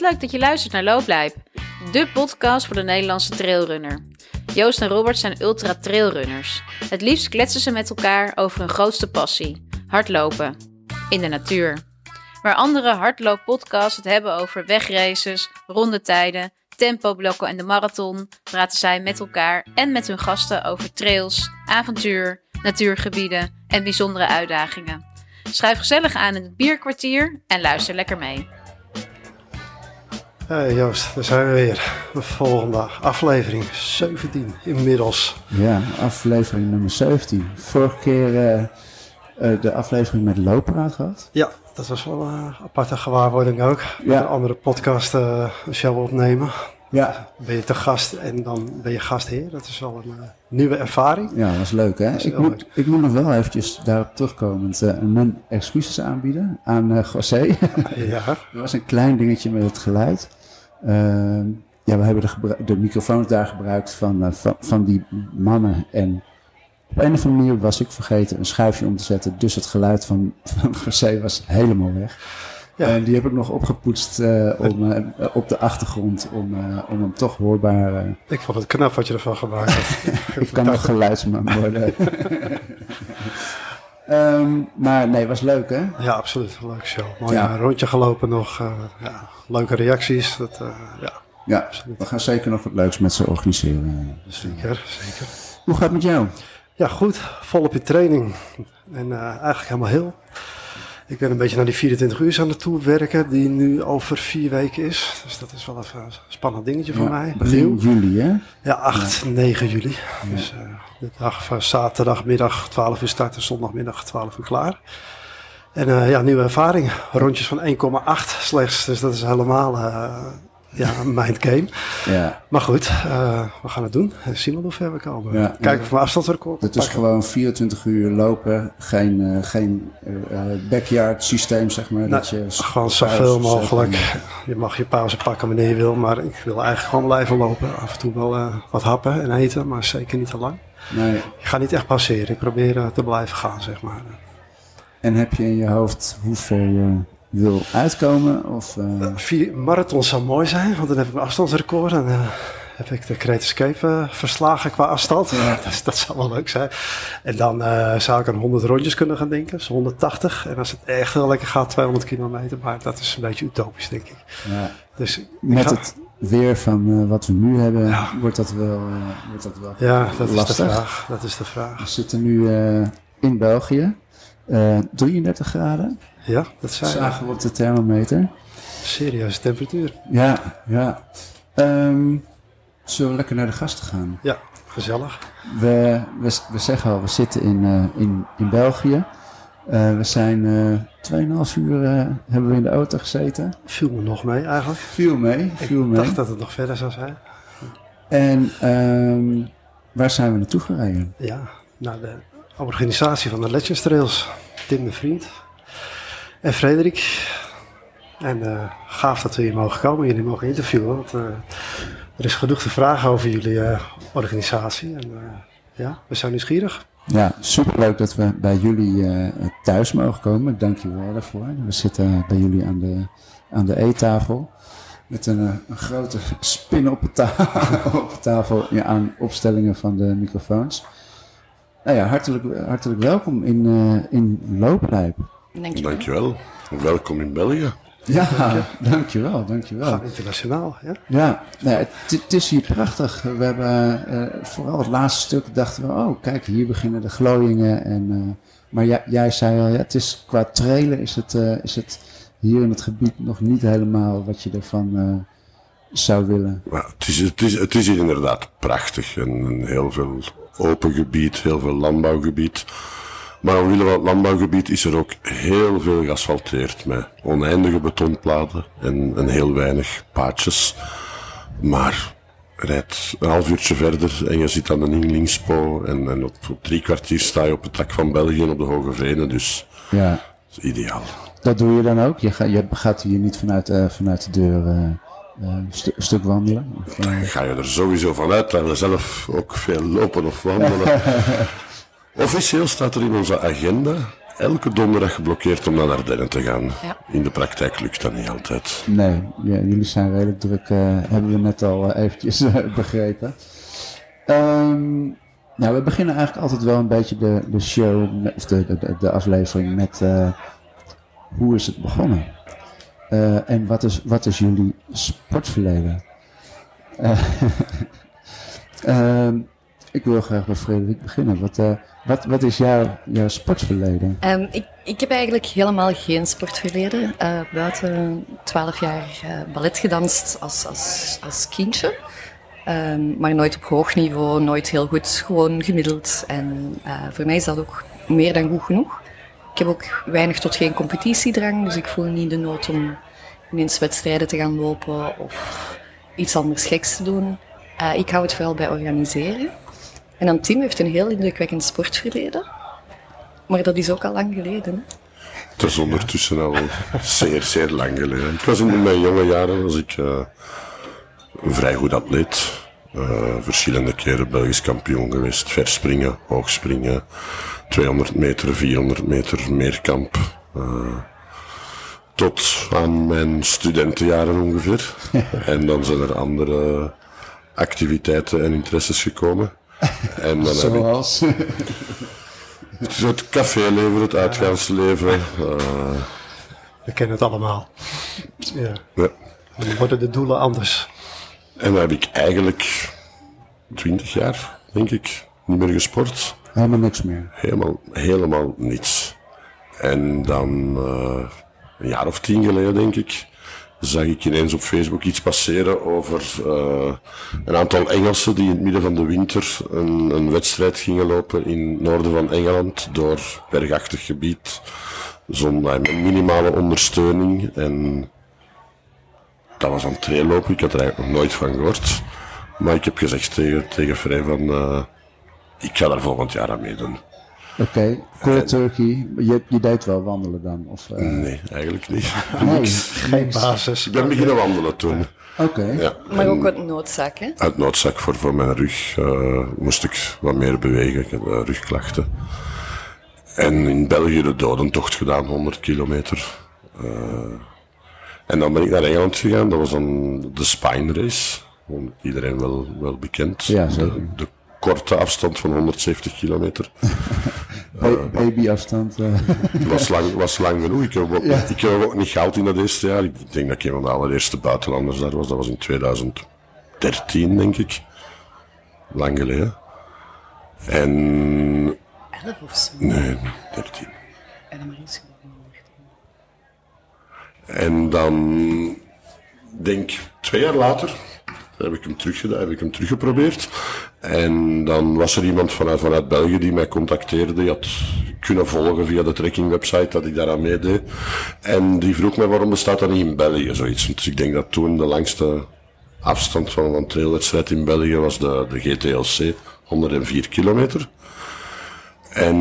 wat leuk dat je luistert naar Looplijp, de podcast voor de Nederlandse trailrunner. Joost en Robert zijn ultra trailrunners. Het liefst kletsen ze met elkaar over hun grootste passie: hardlopen. In de natuur. Waar andere hardlooppodcasts het hebben over wegraces, rondetijden, tempoblokken en de marathon, praten zij met elkaar en met hun gasten over trails, avontuur, natuurgebieden en bijzondere uitdagingen. Schuif gezellig aan in het bierkwartier en luister lekker mee. Hey Joost, daar zijn we weer. De volgende aflevering, 17 inmiddels. Ja, aflevering nummer 17. Vorige keer uh, uh, de aflevering met Loperaad gehad. Ja, dat was wel een aparte gewaarwording ook. Ja. Een andere podcast uh, een show opnemen. Ja. Ben je te gast en dan ben je gastheer. Dat is wel een uh, nieuwe ervaring. Ja, dat is leuk hè. Ik moet, ik moet nog wel eventjes daarop terugkomend uh, mijn excuses aanbieden aan uh, José. ja. er was een klein dingetje met het geluid. Ehm, ja, we hebben de, de, microfoons daar gebruikt van, van, van die mannen en op een of andere manier was ik vergeten een schuifje om te zetten. Dus het geluid van, van José was helemaal weg. Ja. En die heb ik nog opgepoetst uh, om, uh, op de achtergrond om, uh, om hem toch hoorbaar... ik vond het knap wat je ervan gemaakt hebt. ik kan nog geluidsman worden. um, maar nee, was leuk hè? Ja, absoluut. Een leuke show. Mooi ja. rondje gelopen nog. ja, leuke reacties. Dat, ja, ja absoluut. we gaan zeker nog wat leuks met ze organiseren. Zeker, zeker. Hoe gaat het met jou? Ja, goed. Volop in training. En eigenlijk helemaal heel. Ik ben een beetje naar die 24 uur aan het toe werken, die nu over vier weken is. Dus dat is wel even een spannend dingetje voor mij. Begin juli, hè? Ja, 8, ja. 9 juli. Ja. Dus uh, de dag van zaterdagmiddag 12 uur starten, zondagmiddag 12 uur klaar. En uh, ja, nieuwe ervaring. Rondjes van 1,8 slechts. Dus dat is helemaal uh, ja, mind game. Ja. Maar goed, uh, we gaan het doen. Zien we hoe ver we komen. Ja, Kijken of we afstandsrecord Het is gewoon 24 uur lopen. Geen, uh, geen uh, backyard systeem, zeg maar. Dat je gewoon zoveel mogelijk. Je mag je pauze pakken wanneer je wil. Maar ik wil eigenlijk gewoon blijven lopen. Af en toe wel wat happen en eten. Maar zeker niet te lang. Nee. Je gaat niet echt passeren. Ik probeer te blijven gaan, zeg maar. En heb je in je hoofd hoe ver je wil uitkomen? Of, uh... Vier marathons zou mooi zijn, want dan heb ik een afstandsrecord. En uh, heb ik de Great Escape uh, verslagen qua afstand. Ja. dat, dat, zou wel leuk zijn. En dan zou ik aan 100 rondjes kunnen gaan denken, dus 180. En als het echt heel lekker gaat, 200 kilometer. Maar dat is een beetje utopisch, denk ik. Ja. Dus Met ga... het weer van wat we nu hebben, ja. wordt, dat wel, wordt dat wel Ja, dat lastig. is de vraag. Dat is de vraag. We zitten nu in België. 33 graden. Ja, dat zijn Zagen we op de thermometer. Serieuze temperatuur. Ja, ja. Um, zullen we lekker naar de gasten gaan? Ja, gezellig. We, we, we zeggen al, we zitten in, uh, in, in België. Uh, we zijn uh, 2,5 uur uh, hebben we in de auto gezeten. Viel me nog mee eigenlijk. Viel mee, viel Ik mee. dacht dat het nog verder zou zijn. En um, waar zijn we naartoe gereden? Ja, naar de organisatie van de Legends Trails. Tim de Vriend, en Frederik. En uh, gaaf dat we hier mogen komen, jullie mogen interviewen. Want uh, er is genoeg te vragen over jullie uh, organisatie. En ja, we zijn nieuwsgierig. Ja, superleuk dat we bij jullie thuis mogen komen. Dank je wel daarvoor. We zitten bij jullie aan de, aan de eettafel. Met een, een grote spin op de tafel, op tafel ja, aan opstellingen van de microfoons. Nou ja, hartelijk, hartelijk welkom in, in Looplijp. Dankjewel. dankjewel. Welkom in België. Ja, dankjewel, dankjewel. Gaan internationaal, ja? Ja, nee, het, is hier prachtig. We hebben uh, vooral het laatste stuk dachten we, oh kijk, hier beginnen de glooiingen. En, uh, maar jij, jij zei al, ja, het is, qua trailen is het, uh, is het hier in het gebied nog niet helemaal wat je ervan zou willen. Maar het, is, het, is, het is hier inderdaad prachtig. En, heel veel open gebied, heel veel landbouwgebied. Maar omwille van het landbouwgebied is er ook heel veel geasfalteerd met oneindige betonplaten en, en heel weinig paadjes. Maar rijdt een half uurtje verder en je zit aan de Inglingspo en, en op, op, drie kwartier sta je op het dak van België op de Hoge Venen, dus ja. is ideaal. Dat doe je dan ook? Je, ga, je gaat hier niet vanuit, uh, vanuit de deur uh, uh, stu stuk wandelen? Of, Dan ga je er sowieso vanuit dat we zelf ook veel lopen of wandelen. Officieel staat er in onze agenda elke donderdag geblokkeerd om naar Ardennen te gaan. In de praktijk lukt dat niet altijd. Nee, ja, jullie zijn redelijk druk, uh, hebben we net al uh, eventjes begrepen. Um, nou, we beginnen eigenlijk altijd wel een beetje de, de show, of de, de, de aflevering met hoe is het begonnen? en wat is, wat is jullie sportverleden? Uh, ik wil graag bij Frederik beginnen. Wat, uh, wat, wat is jouw, jouw sportverleden? Um, ik, ik heb eigenlijk helemaal geen sportverleden. Uh, buiten 12 jaar uh, ballet gedanst als, als, als kindje. Um, maar nooit op hoog niveau, nooit heel goed, gewoon gemiddeld. En voor mij is dat ook meer dan goed genoeg. Ik heb ook weinig tot geen competitiedrang, dus ik voel niet de nood om ineens wedstrijden te gaan lopen of iets anders geks te doen. Ik hou het vooral bij organiseren. En dan Tim heeft een heel indrukwekkend sportverleden. Maar dat is ook al lang geleden. Het is ondertussen al zeer, zeer lang geleden. Ik was in mijn jonge jaren was ik, uh, een vrij goed atleet. Uh, verschillende keren Belgisch kampioen geweest. Verspringen, hoogspringen, 200 meter, 400 meter, meerkamp. Uh, tot aan mijn studentenjaren ongeveer. en dan zijn er andere activiteiten en interesses gekomen. En dan Zoals? Heb ik het caféleven, het uitgaansleven. Uh, We kennen het allemaal. Ja. ja. Dan worden de doelen anders. En dan heb ik eigenlijk twintig jaar, denk ik, niet meer gesport. Helemaal niks meer? Helemaal, helemaal niets. En dan uh, een jaar of tien geleden, denk ik, zag ik ineens op Facebook iets passeren over uh, een aantal Engelsen die in het midden van de winter een, een wedstrijd gingen lopen in het noorden van Engeland door bergachtig gebied, zonder minimale ondersteuning. En dat was aan traillopen, ik had er eigenlijk nog nooit van gehoord. Maar ik heb gezegd tegen, tegen Vrij van, uh, ik ga daar volgend jaar aan meedoen. Oké, okay. Turkey. Je, je deed wel wandelen dan? Of, uh... Nee, eigenlijk niet. Nee, geen basis. Ik ben beginnen wandelen toen. Oké. Ja, maar ook uit noodzak, hè? Uit noodzak voor, voor mijn rug uh, moest ik wat meer bewegen. Ik heb uh, rugklachten. En in België de dodentocht gedaan, 100 kilometer. en dan ben ik naar Engeland gegaan. Dat was dan de Spine Race. Iedereen wel, wel bekend. Ja, zeker. De, korte afstand van 170 kilometer. Babyafstand. Uh. was, lang, was lang genoeg. Ik heb, ook, ja. ik heb ook niet goud in dat eerste jaar. Ik denk dat ik een van de allereerste buitenlanders daar was. Dat was in 2013, denk ik. Lang geleden. En... 11 of zo? Nee, 13. En dan En dan, denk twee jaar later, heb ik hem teruggedaan, heb ik hem teruggeprobeerd. En dan was er iemand vanuit, vanuit België die mij contacteerde. Die had kunnen volgen via de trekkingwebsite dat ik daaraan meedeed. En die vroeg mij waarom bestaat dat niet in België zoiets. Dus ik denk dat toen de langste afstand van een trailwedstrijd in België was de, de GTLC, 104 kilometer. En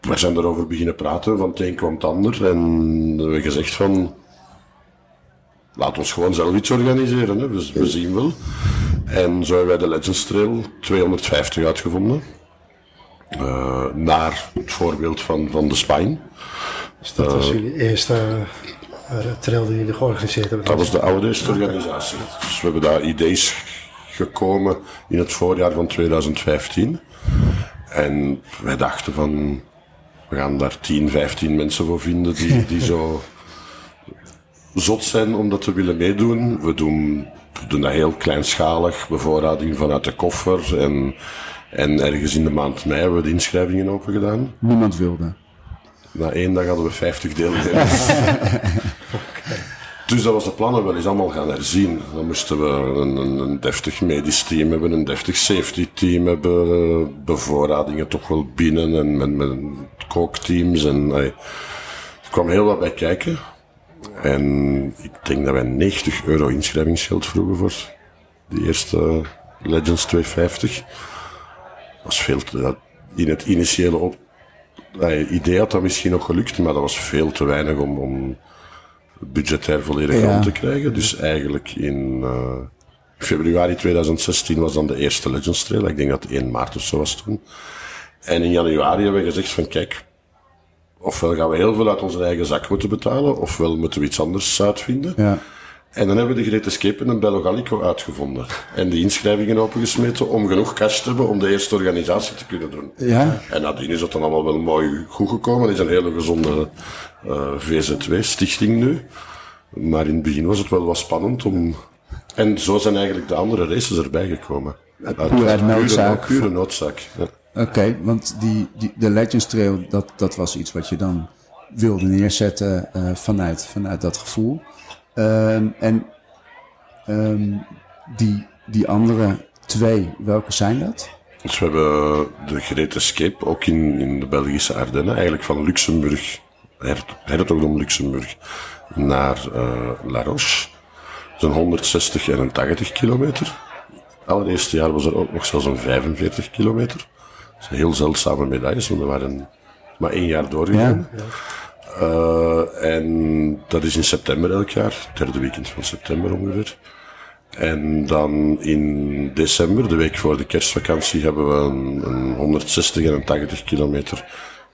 we zijn erover beginnen praten, van het een kwam het ander. En we hebben gezegd van, laat ons gewoon zelf iets organiseren. Hè. We, we, zien wel. En zo hebben wij de Legends Trail 250 uitgevonden. Uh, naar het voorbeeld van, van de Spine. Dus dat was jullie eerste uh, trail die jullie georganiseerd hebben? Dat was de oudste organisatie. Dus we hebben daar ideeën gekomen in het voorjaar van 2015. En wij dachten van, we gaan daar 10, 15 mensen voor vinden die, die zo zot zijn om dat te willen meedoen. We doen, we doen dat heel kleinschalig, bevoorrading vanuit de koffer. En, en ergens in de maand mei hebben we de inschrijvingen open gedaan. Niemand wilde. Na één dag hadden we 50 deelnemers. Dus dat was de plannen wel eens allemaal gaan herzien. Dan moesten we een, een, een deftig medisch team hebben, een deftig safety team hebben, bevoorradingen toch wel binnen en met, met kookteams. En, er kwam heel wat bij kijken. En ik denk dat wij 90 euro inschrijvingsgeld vroegen voor de eerste Legends 250. Dat was veel te, in het initiële op, idee had dat misschien nog gelukt, maar dat was veel te weinig om, om budgetair volledig ja. rond te krijgen. Dus eigenlijk in uh, februari 2016 was dan de eerste Legends Trail. Ik denk dat het 1 maart of zo was toen. En in januari hebben we gezegd van kijk, ofwel gaan we heel veel uit onze eigen zak moeten betalen, ofwel moeten we iets anders uitvinden. Ja. En dan hebben we de Great Escape en een Bello Gallico uitgevonden. En die inschrijvingen opengesmeten om genoeg cash te hebben om de eerste organisatie te kunnen doen. Ja. En nadien is dat dan allemaal wel mooi goed gekomen. Het is een hele gezonde uh, eh, VZW-stichting nu. Maar in het begin was het wel wat spannend om... En zo zijn eigenlijk de andere races erbij gekomen. Uit, uit noodzaak. Pure noodzaak, ja. Oké, want die, die, de Legends Trail, dat, dat was iets wat je dan wilde neerzetten uh, vanuit, vanuit dat gevoel. Um, en um, die, die andere twee, welke zijn dat? Dus we hebben de Great Escape, ook in, in de Belgische Ardennen, eigenlijk van Luxemburg, hertogdom Luxemburg, naar uh, La Roche. Is 160 en een 80 kilometer. Allereerste jaar was er ook nog zelfs een 45 kilometer. Dat zijn heel zeldzame medailles, want we waren maar één jaar doorgegaan. Ja. Uh, en dat is in september elk jaar, derde weekend van september ongeveer. En dan in december, de week voor de kerstvakantie, hebben we een, een 160 en een 80 kilometer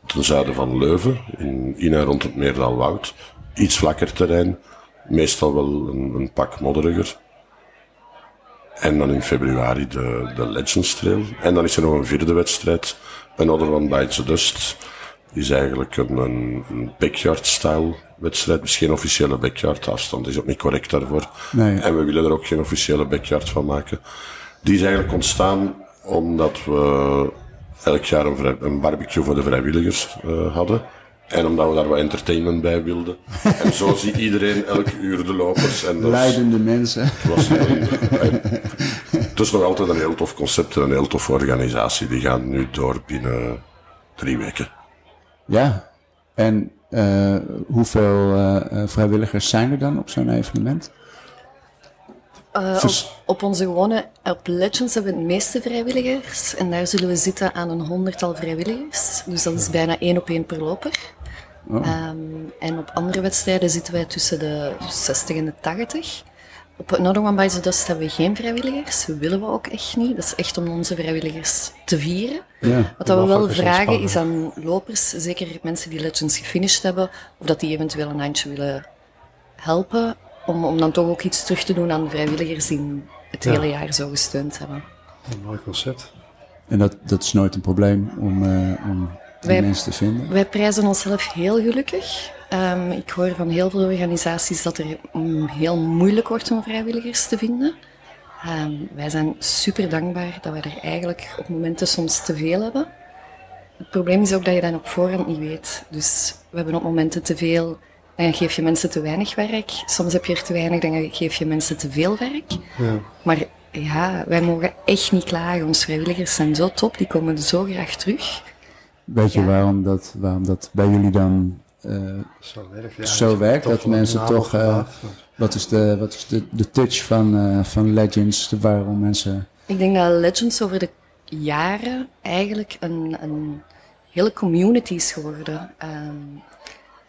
ten zuiden van Leuven, in, in en rond het Meerdaalwoud. Iets vlakker terrein, meestal wel een, een pak modderiger. En dan in februari de, de Legends Trail. En dan is er nog een vierde wedstrijd, Another One Bites the Dust is eigenlijk een, een, een backyard-style wedstrijd. Dus geen officiële backyard. afstand is ook niet correct daarvoor. Nee. En we willen er ook geen officiële backyard van maken. Die is eigenlijk ontstaan omdat we elk jaar een, een barbecue voor de vrijwilligers uh, hadden. En omdat we daar wat entertainment bij wilden. en zo ziet iedereen elk uur de lopers. En dat Leidende mensen. Was het is nog altijd een heel tof concept en een heel toffe organisatie. Die gaan nu door binnen drie weken. Ja, en uh, hoeveel uh, vrijwilligers zijn er dan op zo'n evenement? Uh, op, op, onze gewone, op Legends hebben we het meeste vrijwilligers. En daar zullen we zitten aan een honderdtal vrijwilligers. Dus dat is bijna één op één per loper. Oh. Um, en op andere wedstrijden zitten wij tussen de 60 en de 80. Op Another One Bites the Dust hebben we geen vrijwilligers. Dat willen we ook echt niet. Dat is echt om onze vrijwilligers te vieren. Ja, Wat we wel vragen is aan lopers, zeker mensen die Legends gefinished hebben, of dat die eventueel een handje willen helpen, om, om dan toch ook iets terug te doen aan de vrijwilligers die het hele jaar zo gesteund hebben. Een mooi concept. En dat, dat is nooit een probleem om, uh, om wij, mensen te vinden? Wij prijzen onszelf heel gelukkig. Um, ik hoor van heel veel organisaties dat er um, heel moeilijk wordt om vrijwilligers te vinden. Um, wij zijn super dankbaar dat wij er eigenlijk op momenten soms te veel hebben. Het probleem is ook dat je dat op voorhand niet weet. Dus we hebben op momenten te veel, dan geef je mensen te weinig werk. Soms heb je er te weinig, dan geef je mensen te veel werk. Ja. Maar ja, wij mogen echt niet klagen. Onze vrijwilligers zijn zo top, die komen zo graag terug. Weet je waarom, dat, waarom dat bij jullie dan uh, zo werkt. zo werkt dat mensen toch. Uh, wat is de, wat is de, de touch van, uh, van Legends? Waarom mensen. Ik denk dat Legends over de jaren eigenlijk een, een hele community is geworden. Um,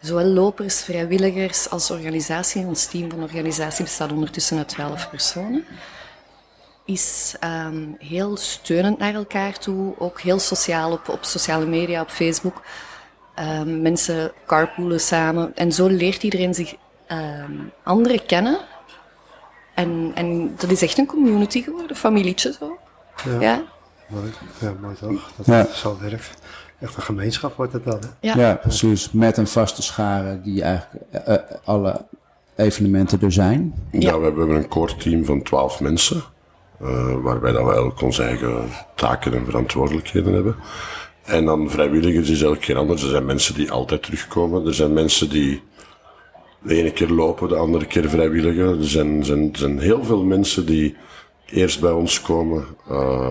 zowel lopers, vrijwilligers als organisatie. Ons team van organisatie bestaat ondertussen uit 12 personen. Is um, heel steunend naar elkaar toe, ook heel sociaal op, op sociale media, op Facebook. Um, mensen carpoolen samen. En zo leert iedereen zich um, anderen kennen. En, en dat is echt een community geworden, familietje zo. Ja. ja. Mooi, ja, mooi toch? Dat ja. zo werkt. Echt een gemeenschap wordt het dan. Hè? Ja. ja, precies. Met een vaste schare die eigenlijk uh, alle evenementen er zijn. Ja, we hebben een core team van twaalf mensen. Uh, waarbij dat we elk onze eigen taken en verantwoordelijkheden hebben. En dan vrijwilligers is elke keer anders. Er zijn mensen die altijd terugkomen. Er zijn mensen die de ene keer lopen, de andere keer vrijwilligen. Er zijn, zijn, zijn heel veel mensen die eerst bij ons komen uh,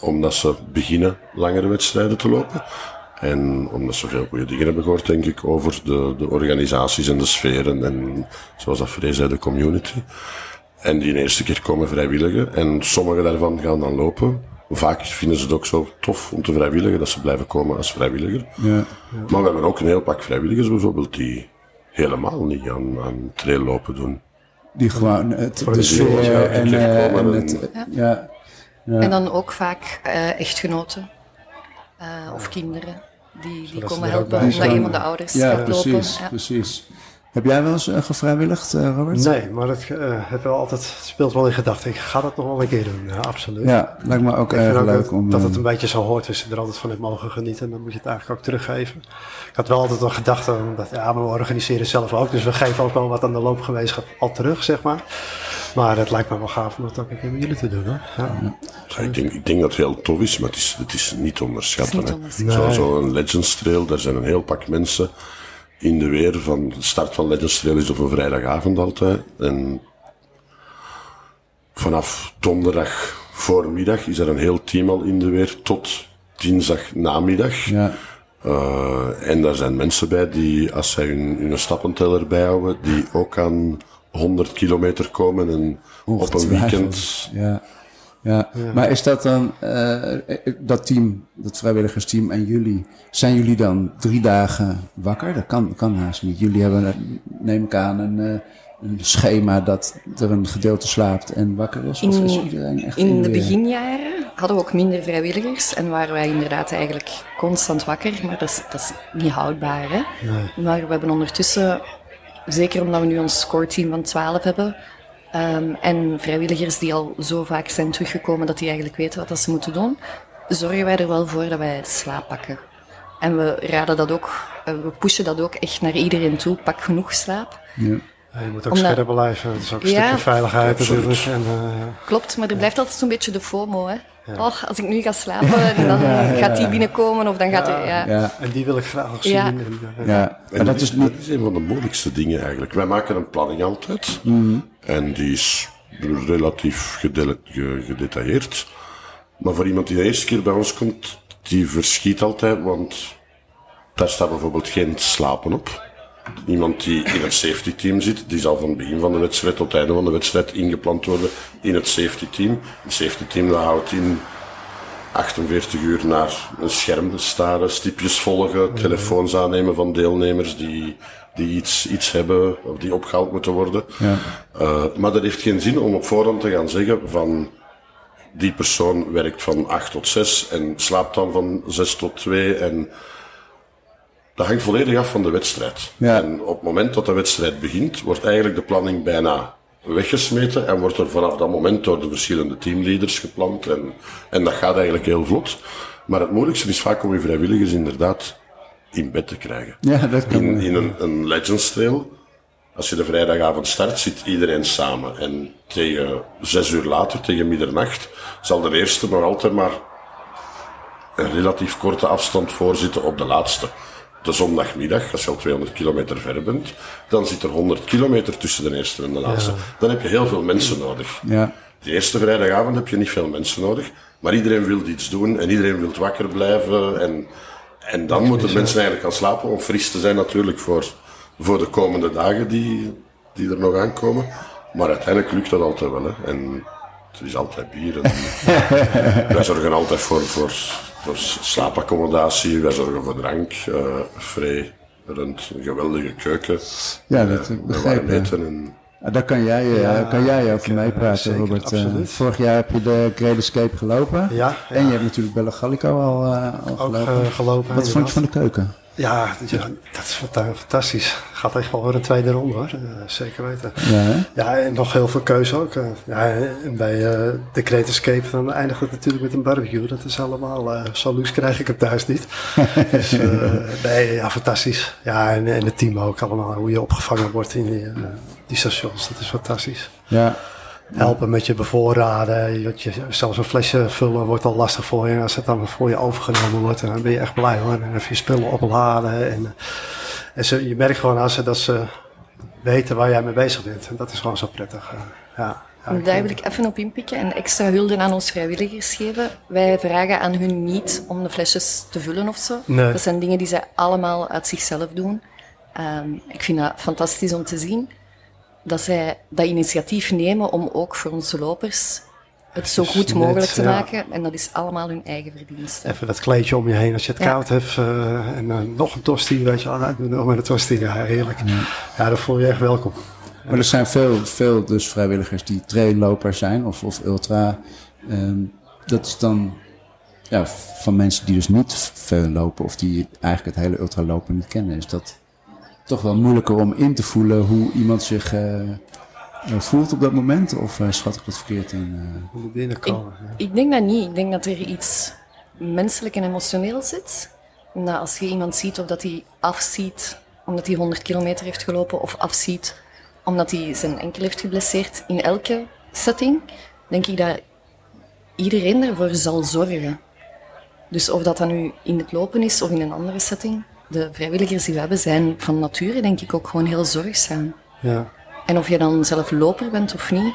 omdat ze beginnen langere wedstrijden te lopen. En omdat ze veel goede dingen hebben gehoord, denk ik, over de, de organisaties en de sferen en, zoals dat zei, de community. En die een eerste keer komen vrijwilligen. En sommige daarvan gaan dan lopen vaak vinden ze het ook zo tof om te vrijwilligen, dat ze blijven komen als vrijwilliger. Ja, ja. Maar we hebben ook een heel pak vrijwilligers bijvoorbeeld die helemaal niet aan, aan traillopen doen. Die gewoon het, de sfeer en, en, het, ja. ja. En dan ook vaak uh, echtgenoten uh, of kinderen die, die komen helpen omdat een van de ouders ja, gaat precies, lopen. Ja, precies. Heb jij wel eens uh, gevrijwilligd, uh, Robert? Nee, maar het, uh, het, wel altijd, het speelt wel in gedachten. Ik ga dat nog wel een keer doen, ja, absoluut. Ja, lijkt me ook erg leuk dat, om... Dat het een beetje zo hoort, als je er altijd van hebt mogen genieten. En dan moet je het eigenlijk ook teruggeven. Ik had wel altijd een gedachte, dat ja, we organiseren zelf ook. Dus we geven ook wel wat aan de loopgemeenschap al terug, zeg maar. Maar het lijkt me wel gaaf om dat ook een keer met jullie te doen. Hè? Ja. Ja, ik, denk, ik denk dat het heel tof is, maar het is, het is niet onderschatten. Zo'n zo Legends Trail, daar zijn een heel pak mensen in de weer van de start van Legends Trail is op een vrijdagavond altijd. En vanaf donderdag voormiddag is er een heel team al in de weer tot dinsdag namiddag. Ja. Uh, en daar zijn mensen bij die, als zij hun, hun stappenteller bijhouden, die ook aan 100 kilometer komen en op een weekend. Ja. Ja. ja. maar is dat dan, uh, dat team, dat vrijwilligersteam en jullie, zijn jullie dan drie dagen wakker? Dat kan, kan haast niet. Jullie hebben, neem ik aan, een, uh, een schema dat er een gedeelte slaapt en wakker is? In, of is iedereen echt in, in de beginjaren hadden we ook minder vrijwilligers en waren wij inderdaad eigenlijk constant wakker, maar dat is, dat is niet houdbaar. Hè? Nee. Maar we hebben ondertussen, zeker omdat we nu ons core team van 12 hebben, Um, en vrijwilligers die al zo vaak zijn teruggekomen dat die eigenlijk weten wat dat ze moeten doen, zorgen wij er wel voor dat wij slaap pakken. En we raden dat ook, we pushen dat ook echt naar iedereen toe. Pak genoeg slaap. Ja. Ja, je moet ook Omdat, scherp blijven. Dat is ook een ja, stukje veiligheid natuurlijk. En, uh, Klopt, maar er blijft altijd zo'n beetje de FOMO. Hè? Ja. Oh, als ik nu ga slapen, dan gaat die binnenkomen of dan gaat er... Ja. En die wil ik graag nog zien. Ja. En, ja. En dat, is, dat is een van de moeilijkste dingen eigenlijk. Wij maken een planning altijd. Mm -hmm. En die is relatief gedetailleerd. Maar voor iemand die de eerste keer bij ons komt, die verschiet altijd, want daar staat bijvoorbeeld geen slapen op. Iemand die in het safety team zit, die zal van het begin van de wedstrijd tot het einde van de wedstrijd ingepland worden in het safety team. Het safety team dat houdt in 48 uur naar een scherm staren, stipjes volgen, telefoons aannemen van deelnemers die, die iets, iets hebben of die opgehaald moeten worden. Ja. Uh, maar dat heeft geen zin om op voorhand te gaan zeggen van die persoon werkt van 8 tot 6 en slaapt dan van 6 tot 2 en dat hangt volledig af van de wedstrijd. Ja. En op het moment dat de wedstrijd begint, wordt eigenlijk de planning bijna weggesmeten en wordt er vanaf dat moment door de verschillende teamleaders gepland. En, en dat gaat eigenlijk heel vlot. Maar het moeilijkste is vaak om je vrijwilligers inderdaad in bed te krijgen. Ja, dat kan in, in een, een Legends Trail, als je de vrijdagavond start, zit iedereen samen. En tegen zes uur later, tegen middernacht, zal de eerste nog altijd maar een relatief korte afstand voorzitten op de laatste de zondagmiddag, als je al 200 kilometer ver bent, dan zit er 100 kilometer tussen de eerste en de laatste. Ja. Dan heb je heel veel mensen nodig. Ja. De eerste vrijdagavond heb je niet veel mensen nodig, maar iedereen wil iets doen en iedereen wil wakker blijven. En, en dan moeten mensen eigenlijk gaan slapen om fris te zijn natuurlijk voor, voor de komende dagen die, die er nog aankomen. Maar uiteindelijk lukt dat altijd wel. Hè. En er is altijd bier. En wij zorgen altijd voor, voor voor slaapaccommodatie, wij zorgen voor drank, uh, vrij rond een geweldige keuken. Ja, dat uh, begrijp ik. Ah, daar kan jij, uh, ja, kan jij over mij praten, zeker, Robert. vorig jaar heb je de Great Escape gelopen. Ja, ja. En je hebt natuurlijk Bella Gallico al, al gelopen. gelopen. Wat vond je van de keuken? Ja, dat is fantastisch. Gaat echt wel weer een tweede ronde hoor. Uh, zeker weten. Ja, ja, en nog heel veel keuze ook. Uh, ja, en bij uh, de Great Escape dan eindigt het natuurlijk met een barbecue. Dat is allemaal, zo luxe krijg ik het thuis niet. dus nee, ja, fantastisch. Ja, en, en het team ook allemaal. Hoe je opgevangen wordt in die, die stations. Dat is fantastisch. Ja, helpen met je bevoorraden. Je, je, zelfs een flesje vullen wordt al lastig voor je. Als het dan voor je overgenomen wordt, dan ben je echt blij hoor. En even je spullen opladen. En, en ze, je merkt gewoon als ze, dat ze weten waar jij mee bezig bent. En dat is gewoon zo prettig. ja. Ja, Daar wil ik even op inpikken en extra hulde aan ons vrijwilligers geven. Wij vragen aan hun niet om de flesjes te vullen of zo. Nee. Dat zijn dingen die zij allemaal uit zichzelf doen. Um, ik vind dat fantastisch om te zien dat zij dat initiatief nemen om ook voor onze lopers het zo goed mogelijk te maken. En dat is allemaal hun eigen verdienste. Even dat kleedje om je heen als je het ja. koud hebt. Uh, en uh, nog een tosti, weet je wel. Nog met een tosti, ja, heerlijk. Ja. ja, dan voel je echt welkom. Maar er zijn veel, veel dus vrijwilligers die traillopers zijn of, of ultra. Um, dat is dan ja, van mensen die dus niet veel lopen of die eigenlijk het hele ultralopen niet kennen, is dat toch wel moeilijker om in te voelen hoe iemand zich uh, voelt op dat moment? Of uh, schat ik dat verkeerd in? Uh... binnenkomen. Ik, ik, denk dat niet. Ik denk dat er iets menselijk en emotioneel zit. Dat als je iemand ziet of dat hij afziet omdat hij 100 kilometer heeft gelopen of afziet omdat hij zijn enkel heeft geblesseerd in elke setting, denk ik dat iedereen ervoor zal zorgen. Dus of dat dan nu in het lopen is of in een andere setting, de vrijwilligers die we hebben zijn van nature denk ik ook gewoon heel zorgzaam. Ja. En of je dan zelf loper bent of niet,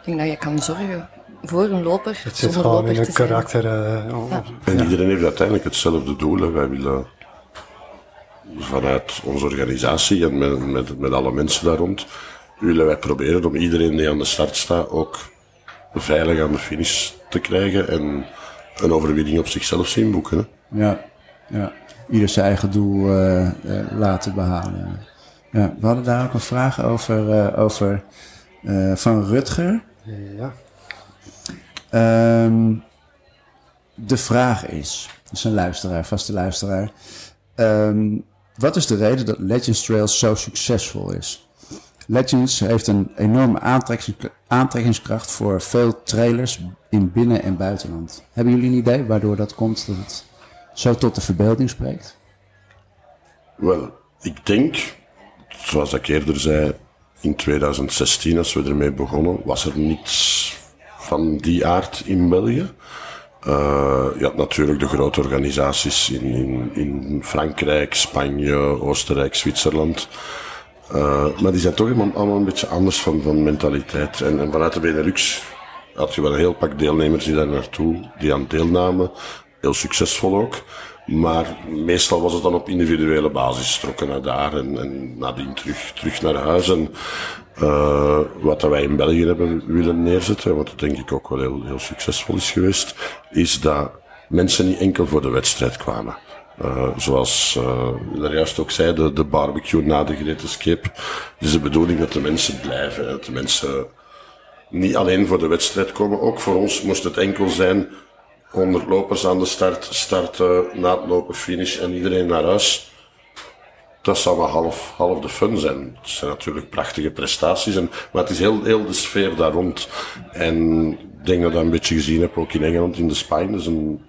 ik denk dat je kan zorgen voor een loper. Het zit gewoon in een karakter. Uh, ja. En iedereen heeft uiteindelijk hetzelfde doel. Wij willen vanuit onze organisatie en met, met, met alle mensen daar rond, willen wij proberen om iedereen die aan de start staat ook veilig aan de finish te krijgen en een overwinning op zichzelf zien boeken. Hè? Ja, ja, ieder zijn eigen doel uh, uh, laten behalen. Ja, we hadden daar ook een vraag over, uh, over van Rutger. Ja. Um, de vraag is, dat is een luisteraar, vaste luisteraar. Um, wat is de reden dat Legends Trail zo succesvol is? Legends heeft een enorme aantrekkingskracht voor veel trailers in binnen- en buitenland. Hebben jullie een idee waardoor dat komt dat het zo tot de verbeelding spreekt? Wel, ik denk, zoals ik eerder zei, in 2016, als we ermee begonnen, was er niets van die aard in België. Uh, je had natuurlijk de grote organisaties in, in, in Frankrijk, Spanje, Oostenrijk, Zwitserland. Uh, maar die zijn toch allemaal een beetje anders van, van mentaliteit. En, en vanuit de Benelux had je wel een heel pak deelnemers die daar naartoe, die aan deelnamen. Heel succesvol ook. Maar meestal was het dan op individuele basis. Trokken naar daar en, en nadien terug, terug naar huis. En uh, wat wij in België hebben willen neerzetten, wat denk ik ook wel heel, heel succesvol is geweest, is dat mensen niet enkel voor de wedstrijd kwamen. Uh, zoals uh, daar juist ook zei, de, de barbecue na de Great Escape. Het is de bedoeling dat de mensen blijven. Dat de mensen niet alleen voor de wedstrijd komen. Ook voor ons moest het enkel zijn 100 lopers aan de start, starten, na het lopen, finish en iedereen naar huis dat zou wel half, half de fun zijn. Het zijn natuurlijk prachtige prestaties, en, maar het is heel, heel de sfeer daar rond. En ik denk dat ik dat een beetje gezien heb, ook in Engeland, in de Spine. Dus een,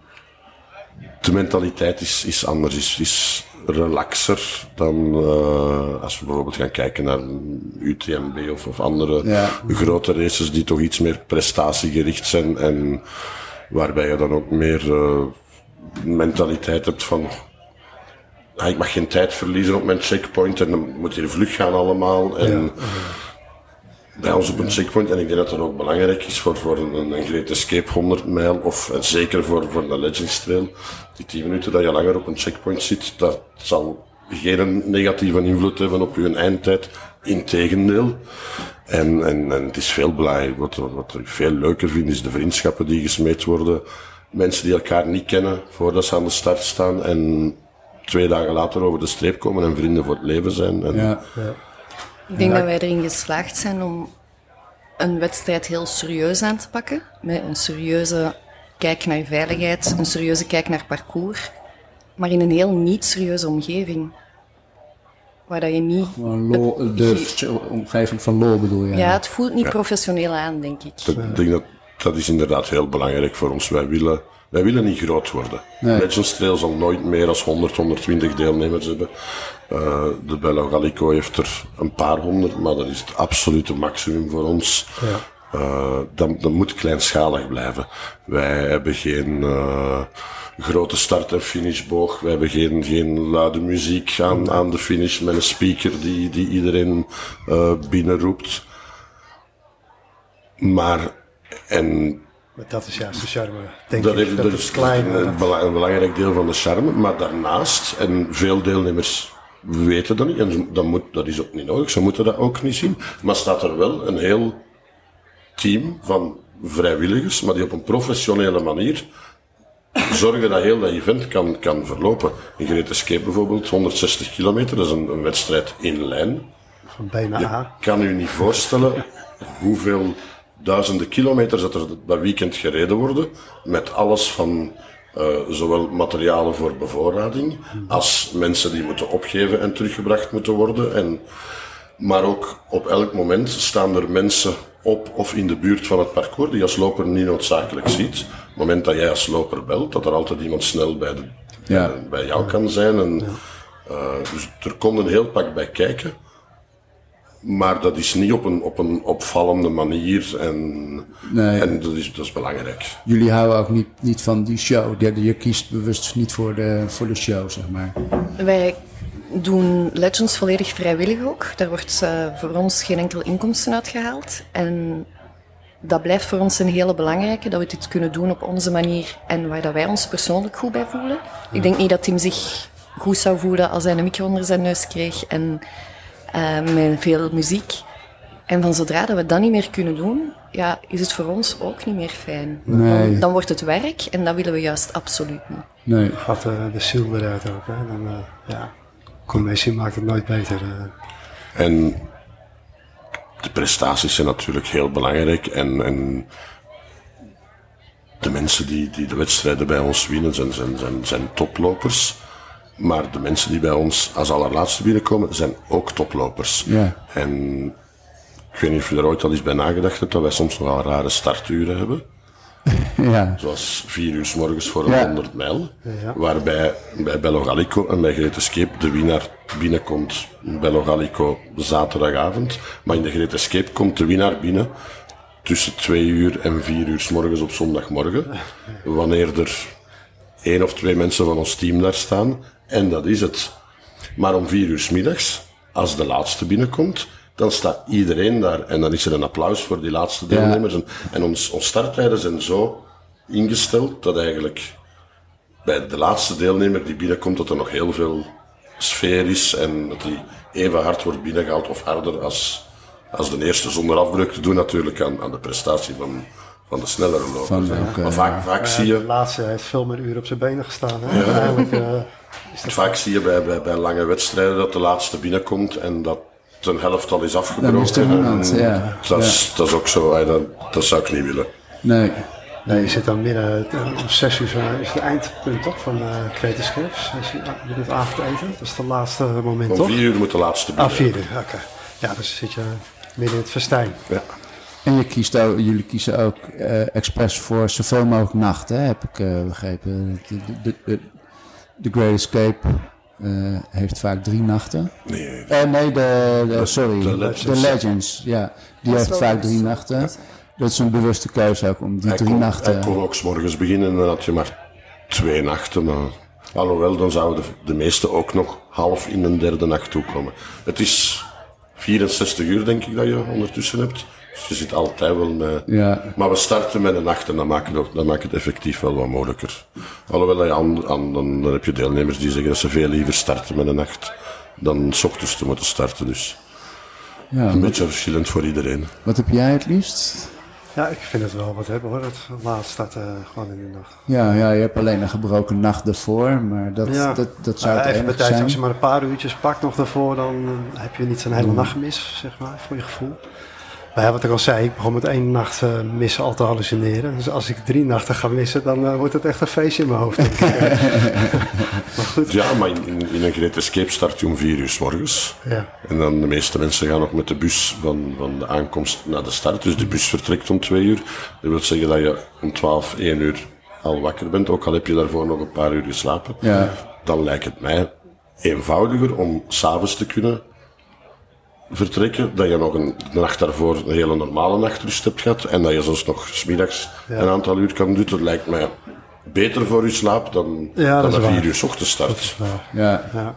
de mentaliteit is, is anders, is, is relaxer dan uh, als we bijvoorbeeld gaan kijken naar UTMB of, of andere ja. grote races die toch iets meer prestatiegericht zijn en waarbij je dan ook meer uh, mentaliteit hebt van ah, ik mag geen tijd verliezen op mijn checkpoint en dan moet hier vlug gaan allemaal. En ja. bij ons op een checkpoint, en ik denk dat dat ook belangrijk is voor, voor een, een Great Escape 100 mijl, of zeker voor, voor de Legends Trail, die 10 minuten dat je langer op een checkpoint zit, dat zal geen negatieve invloed hebben op je eindtijd. Integendeel. En, en, en het is veel blij. Wat, wat ik veel leuker vind, is de vriendschappen die gesmeed worden. Mensen die elkaar niet kennen voordat ze aan de start staan. En twee dagen later over de streep komen en vrienden voor het leven zijn. En ja. ja. Ik denk dat wij erin geslaagd zijn om een wedstrijd heel serieus aan te pakken. Met een serieuze kijk naar veiligheid, een serieuze kijk naar parcours. Maar in een heel niet serieuze omgeving. Waar dat je niet... de omgeving van lol bedoel je? Ja, het voelt niet professioneel aan, denk ik. Ik denk dat dat is inderdaad heel belangrijk voor ons. Wij willen wij willen niet groot worden. Nee. Legends Trail zal nooit meer dan 100, 120 deelnemers hebben. Uh, de Bello Gallico heeft er een paar honderd, maar dat is het absolute maximum voor ons. Ja. Uh, dat, dat moet kleinschalig blijven. Wij hebben geen uh, grote start- en finishboog. We hebben geen, geen luide muziek aan, aan de finish met een speaker die, die iedereen binnenroept. Maar, en maar dat is juist de charme, denk dat ik. dat is klein. Een, een, belangrijk deel van de charme. Maar daarnaast, en veel deelnemers weten dat niet, en dat, moet, dat is ook niet nodig, ze moeten dat ook niet zien. Maar staat er wel een heel team van vrijwilligers, maar die op een professionele manier zorgen dat heel dat event kan, kan verlopen. In Great Escape bijvoorbeeld, 160 kilometer, dat is een, een wedstrijd in lijn. Van bijna Je kan u niet voorstellen hoeveel duizenden kilometers dat er dat weekend gereden worden. Met alles van zowel materialen voor bevoorrading, als mensen die moeten opgeven en teruggebracht moeten worden. En, maar ook op elk moment staan er mensen op of in de buurt van het parcours die je als loper niet noodzakelijk ziet. Op het moment dat jij als loper belt, dat er altijd iemand snel bij, de, ja. bij jou kan zijn. En, dus er komt een heel pak bij kijken. Maar dat is niet op een, op een opvallende manier en, nee. en dat, is, dat is belangrijk. Jullie houden ook niet, niet van die show. Je, je kiest bewust niet voor de, voor de show, zeg maar. Wij doen Legends volledig vrijwillig ook. Daar wordt uh, voor ons geen enkel inkomsten uitgehaald. En dat blijft voor ons een hele belangrijke, dat we dit kunnen doen op onze manier en waar dat wij ons persoonlijk goed bij voelen. Ik denk niet dat Tim zich goed zou voelen als hij een micro onder zijn neus kreeg en uh, met veel muziek. En van zodra dat we dat niet meer kunnen doen, ja, is het voor ons ook niet meer fijn. Nee. Dan, dan, wordt het werk en dat willen we juist absoluut niet. Nee. Gaat uh, de ziel eruit ook. Hè? Dan, uh, ja, commissie maakt het nooit beter. Uh. En de prestaties zijn natuurlijk heel belangrijk. En, en de mensen die, die de wedstrijden bij ons winnen zijn, zijn, zijn, zijn toplopers. Maar de mensen die bij ons als allerlaatste binnenkomen, zijn ook toplopers. Ja. En ik weet niet of je er ooit al eens bij nagedacht hebt dat wij soms nogal rare starturen hebben. Ja. Zoals vier uur s morgens voor een ja. 100 mijl. Ja. Waarbij bij Bello Gallico en bij Great Escape de winnaar binnenkomt. Bello Gallico zaterdagavond. Maar in de Great Escape komt de winnaar binnen tussen twee uur en vier uur s morgens op zondagmorgen. Wanneer er één of twee mensen van ons team daar staan. En dat is het. Maar om vier uur s middags, als de laatste binnenkomt, dan staat iedereen daar. En dan is er een applaus voor die laatste deelnemers. Ja. En, en ons, ons starttijden zijn zo ingesteld dat eigenlijk bij de laatste deelnemer die binnenkomt, dat er nog heel veel sfeer is en dat die even hard wordt binnengehaald of harder als, als de eerste, zonder afbreuk te doen natuurlijk aan, aan de prestatie van, van de snellere lopers. maar vaak, vaak ja, zie je... De laatste heeft veel meer uren op zijn benen gestaan. Hè? Ja. Eigenlijk, uh, Vaak zie je bij, bij, bij lange wedstrijden dat de laatste binnenkomt en dat een helft al is afgebroken. Is niemand, ja. Dat, is, ja. dat is ook zo, dat, dat zou ik niet willen. Nee. Nee, je zit dan midden, om zes uur is het eindpunt toch van uh, Creative Scripts. Met het avondeten, dat is het laatste moment om toch? Om vier uur moet de laatste binnen. Ah, vier uur, oké. Okay. Ja, dus zit je midden in het festijn. Ja. En je kiest ook, jullie kiezen ook uh, expres voor zoveel mogelijk nachten, heb ik uh, begrepen. De, de, de, de Great Escape uh, heeft vaak drie nachten. Nee, uh, nee de, de, sorry, de Legends. de Legends. ja. Die heeft vaak drie nachten. Dat is een bewuste keuze ook om die hij drie kon, nachten... Hij kon ook s morgens beginnen en dan had je maar twee nachten. Maar, alhoewel, dan zouden de, de meesten ook nog half in een derde nacht toekomen. Het is 64 uur, denk ik, dat je ondertussen hebt. Dus je zit altijd wel met... Ja. Maar we starten met een nacht en dan maakt het, ook, dan maakt het effectief wel wat moeilijker. Alhoewel, je aan, aan, dan, dan heb je deelnemers die zeggen dat ze veel liever starten met een nacht dan s ochtends te moeten starten. Dus ja, een wat, beetje verschillend voor iedereen. Wat heb jij het liefst? Ja, ik vind het wel wat hebben hoor. Het laatst staat uh, gewoon in de nacht. Ja, ja, je hebt alleen een gebroken nacht ervoor, maar dat, ja. dat, dat zou uh, het even erg tijd, zijn. Als je maar een paar uurtjes pakt nog daarvoor, dan uh, heb je niet zo'n hele nacht mis, zeg maar, voor je gevoel. Maar ja, wat ik al zei, ik begon met één nacht uh, missen al te hallucineren. Dus als ik drie nachten ga missen, dan uh, wordt het echt een feestje in mijn hoofd. maar goed. Ja, maar in, in, in een Great Escape start je om vier uur s morgens. Ja. En dan de meeste mensen gaan nog met de bus van, van de aankomst naar de start. Dus de bus vertrekt om twee uur. Dat wil zeggen dat je om twaalf, één uur al wakker bent. Ook al heb je daarvoor nog een paar uur geslapen. Ja. Dan lijkt het mij eenvoudiger om s'avonds te kunnen vertrekken, dat je nog een nacht daarvoor een hele normale nachtrust hebt gehad en dat je zelfs nog smiddags ja. een aantal uur kan doen. Dat lijkt mij beter voor je slaap dan, ja, dan dat een vier uur s ochtends start. Ja. Ja. Ja.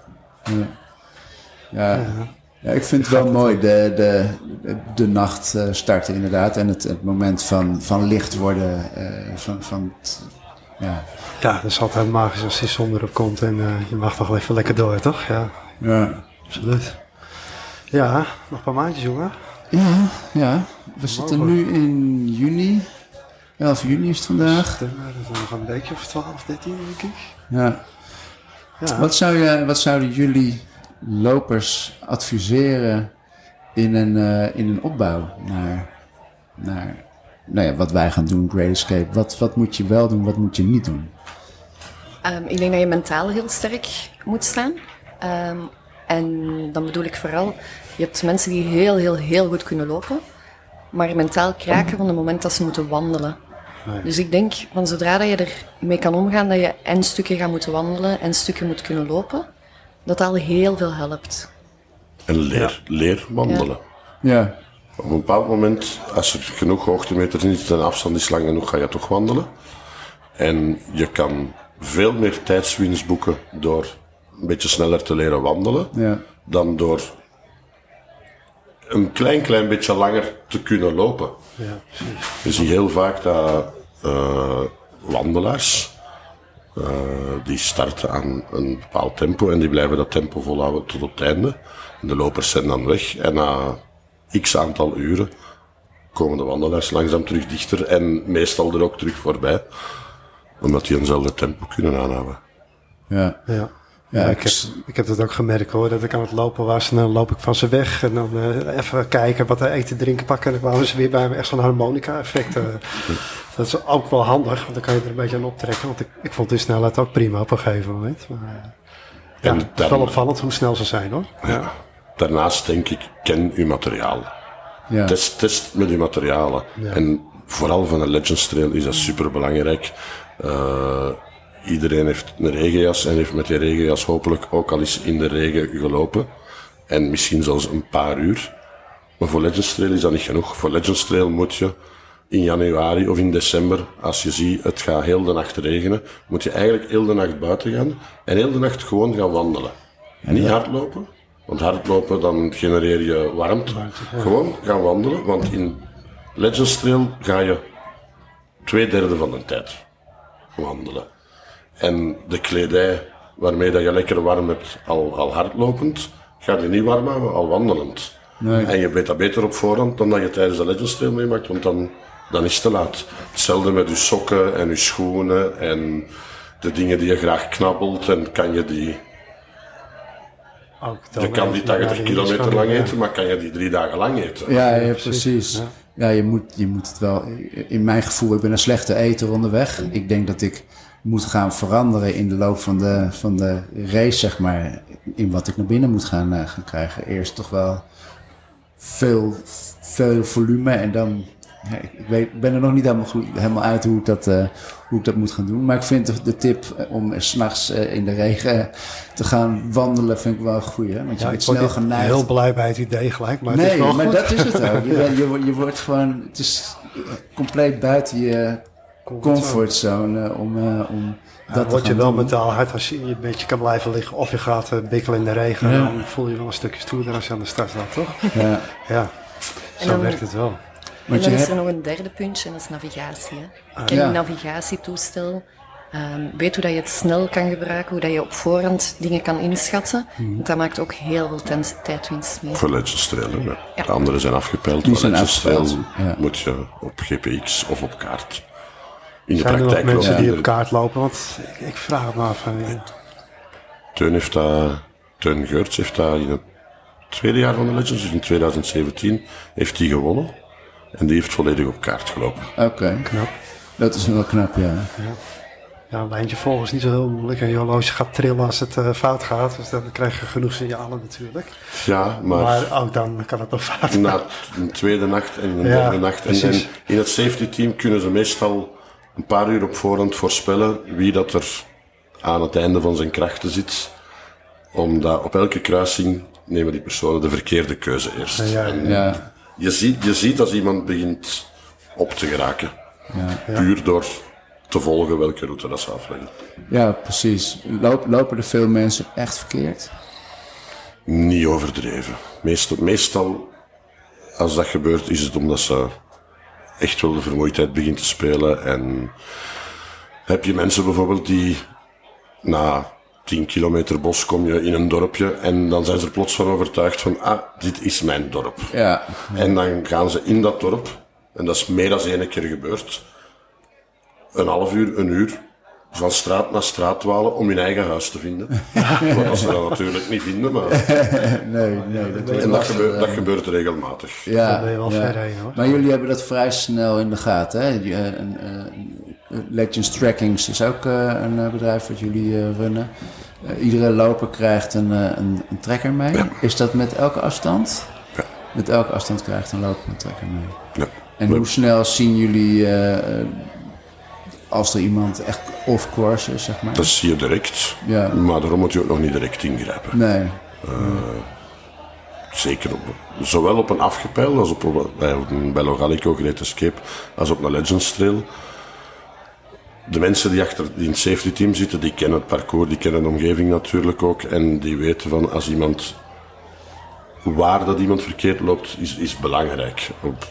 Ja. ja. ik vind het wel mooi, de, de, de nacht uh, starten inderdaad. En het, het moment van, van licht worden. Uh, van, van het, ja. ja, dat is altijd magisch als die zon erop komt. En uh, je mag toch wel even lekker door, toch? Ja, ja. absoluut. Ja, nog een paar maandjes, jongen. Ja, ja. We zitten nu in juni. 11 juni is het vandaag. September, dus nog een weekje of 12, 13, denk ik. Ja. ja. Wat, zou je, wat zouden jullie lopers adviseren in een, uh, in een opbouw naar, naar nou ja, wat wij gaan doen, Great Escape? Wat, wat moet je wel doen, wat moet je niet doen? Um, ik denk dat je mentaal heel sterk moet staan. Um, en dan bedoel ik vooral, je hebt mensen die heel, heel, heel goed kunnen lopen, maar mentaal kraken van het moment dat ze moeten wandelen. Dus ik denk, van zodra dat je ermee kan omgaan, dat je en stukken gaat moeten wandelen en stukken moet kunnen lopen, dat al heel veel helpt. En leer, leer wandelen. Ja. Op een bepaald moment, als er genoeg hoogtemeters in zitten en afstand is lang genoeg, ga je toch wandelen. En je kan veel meer tijdswinst boeken door een beetje sneller te leren wandelen, ja. dan door een klein, klein beetje langer te kunnen lopen. Ja, Je ziet heel vaak dat uh, wandelaars, uh, die starten aan een bepaald tempo en die blijven dat tempo volhouden tot op het einde. En de lopers zijn dan weg en na x aantal uren komen de wandelaars langzaam terug dichter en meestal er ook terug voorbij. Omdat die eenzelfde tempo kunnen aanhouden. Ja. ja. Ja, ik heb, ik heb dat ook gemerkt hoor, dat ik aan het lopen was en dan loop ik van ze weg en dan uh, even kijken wat er eten, drinken, pakken en dan kwamen ze weer bij me. Echt zo'n harmonica effect. Uh, dat is ook wel handig, want dan kan je er een beetje aan optrekken, want ik, ik vond die snelheid ook prima op een gegeven moment. Maar, uh, ja, het is wel opvallend hoe snel ze zijn hoor. Ja. Daarnaast denk ik, ken uw materiaal. Ja. Test, test met uw materialen. En vooral van een Legends Trail is dat super belangrijk. Uh, iedereen heeft een regenjas en heeft met die regenjas hopelijk ook al eens in de regen gelopen. En misschien zelfs een paar uur. Maar voor Legends Trail is dat niet genoeg. Voor Legends Trail moet je in januari of in december, als je ziet het gaat heel de nacht regenen, moet je eigenlijk heel de nacht buiten gaan en heel de nacht gewoon gaan wandelen. Niet hardlopen, want hardlopen dan genereer je warmte. Gewoon gaan wandelen, want in Legends Trail ga je twee derde van de tijd wandelen. En de kledij waarmee dat je lekker warm hebt, al, al hardlopend, gaat je niet warm houden, al wandelend. Nee. En je weet dat beter op voorhand dan dat je tijdens de Legends Trail meemaakt, want dan, dan is het te laat. Hetzelfde met je sokken en je schoenen en de dingen die je graag knabbelt en kan je die... Ook Je kan die 80 kilometer lang eten, maar kan je die drie dagen lang eten. Ja, ja precies. Ja, ja je, moet, je moet het wel... In mijn gevoel, ik ben een slechte eter onderweg. Ik denk dat ik moet gaan veranderen in de loop van de, van de race, zeg maar. In wat ik naar binnen moet gaan, uh, gaan krijgen. Eerst toch wel veel, veel volume en dan... Ja, ik weet, ben er nog niet helemaal, goed, helemaal uit hoe ik, dat, uh, hoe ik dat moet gaan doen. Maar ik vind de, de tip om s'nachts uh, in de regen te gaan wandelen, vind ik wel een goeie. Want je ja, wordt snel geneigd. heel blij bij het idee gelijk, maar nee, het is wel maar goed. dat is het ook. Je, bent, je, je wordt gewoon... Het is compleet buiten je comfortzone om, uh, om ja, dat te word je wel doen. mentaal hard als je een beetje kan blijven liggen of je gaat uh, bikkelen in de regen. Ja. Dan voel je wel een stukje stoerder als je aan de start staat, toch? Ja. Ja, En zo dan- werkt het wel. En je dan is er nog een derde puntje en dat is navigatie. Hè. Ken Ja. je navigatietoestel. Ehm, weet hoe dat je het snel kan gebruiken, hoe dat je op voorhand dingen kan inschatten. Mhm. Want dat maakt ook heel veel tijd- tijdwinst mee. Voor Legends Trail. Hè. Ja. De andere zijn afgepeild. Die maar zijn Legends Trail afgepeild, ja. moet je op GPX of op kaart. In de Zijn er nog praktijk mensen die op kaart lopen? Want ik, ik vraag het me af. eh, Teun heeft dat, Teun Geurts heeft dat in het tweede jaar van de Legends, dus in 2017, heeft hij gewonnen. En die heeft volledig op kaart gelopen. Oké, knap. dat is wel knap, ja. Ja, een lijntje volgen is niet zo heel moeilijk. En je horloge gaat trillen als het eh, fout gaat. Dus dan krijg je genoeg signalen natuurlijk. Ja, maar, Maar ook dan kan het nog fout gaan. na een tweede nacht en een Ja, derde nacht. En, en in het safety team kunnen ze meestal een paar uur op voorhand voorspellen wie dat er aan het einde van zijn krachten zit. Omdat op elke kruising nemen die personen de verkeerde keuze eerst. Ja, En Ja, Je ziet, je ziet als iemand begint op te geraken. ja. Puur door te volgen welke route dat ze afleggen. ja precies. Loop, lopen er veel mensen echt verkeerd? Niet overdreven. Meestal, meestal, als dat gebeurt, is het omdat ze echt wel de vermoeidheid begint te spelen. En heb je mensen bijvoorbeeld die na 10 kilometer bos kom je in een dorpje en dan zijn ze er plots van overtuigd van, ah, dit is mijn dorp. Ja, En dan gaan ze in dat dorp, en dat is meer dan één keer gebeurd, een half uur, een uur, van straat naar straat dwalen om hun eigen huis te vinden. Wat als ze dat natuurlijk niet vinden, maar... nee, nee. Dat En dat gebeurt, dat gebeurt regelmatig. Ja, Dan ben je wel ja. ver heen, hoor. Maar jullie hebben dat vrij snel in de gaten, hè? Eh, een, eh, Legends Trackings is ook een bedrijf wat jullie runnen. iedere loper krijgt een, een, een trekker mee. Is dat met elke afstand? Ja. Met elke afstand krijgt een loper een trekker mee. Ja. En hoe snel zien jullie als er iemand echt off-course is, zeg maar? Dat zie je direct. Ja. Maar daarom moet je ook nog niet direct ingrijpen. Nee. Zeker op, zowel op een afgepeil als op, bij, bij Logalico Great Escape als op een Legends Trail. De mensen die achter die in het safety team zitten, die kennen het parcours, die kennen de omgeving natuurlijk ook. En die weten van als iemand, waar dat iemand verkeerd loopt, is, is belangrijk. Op,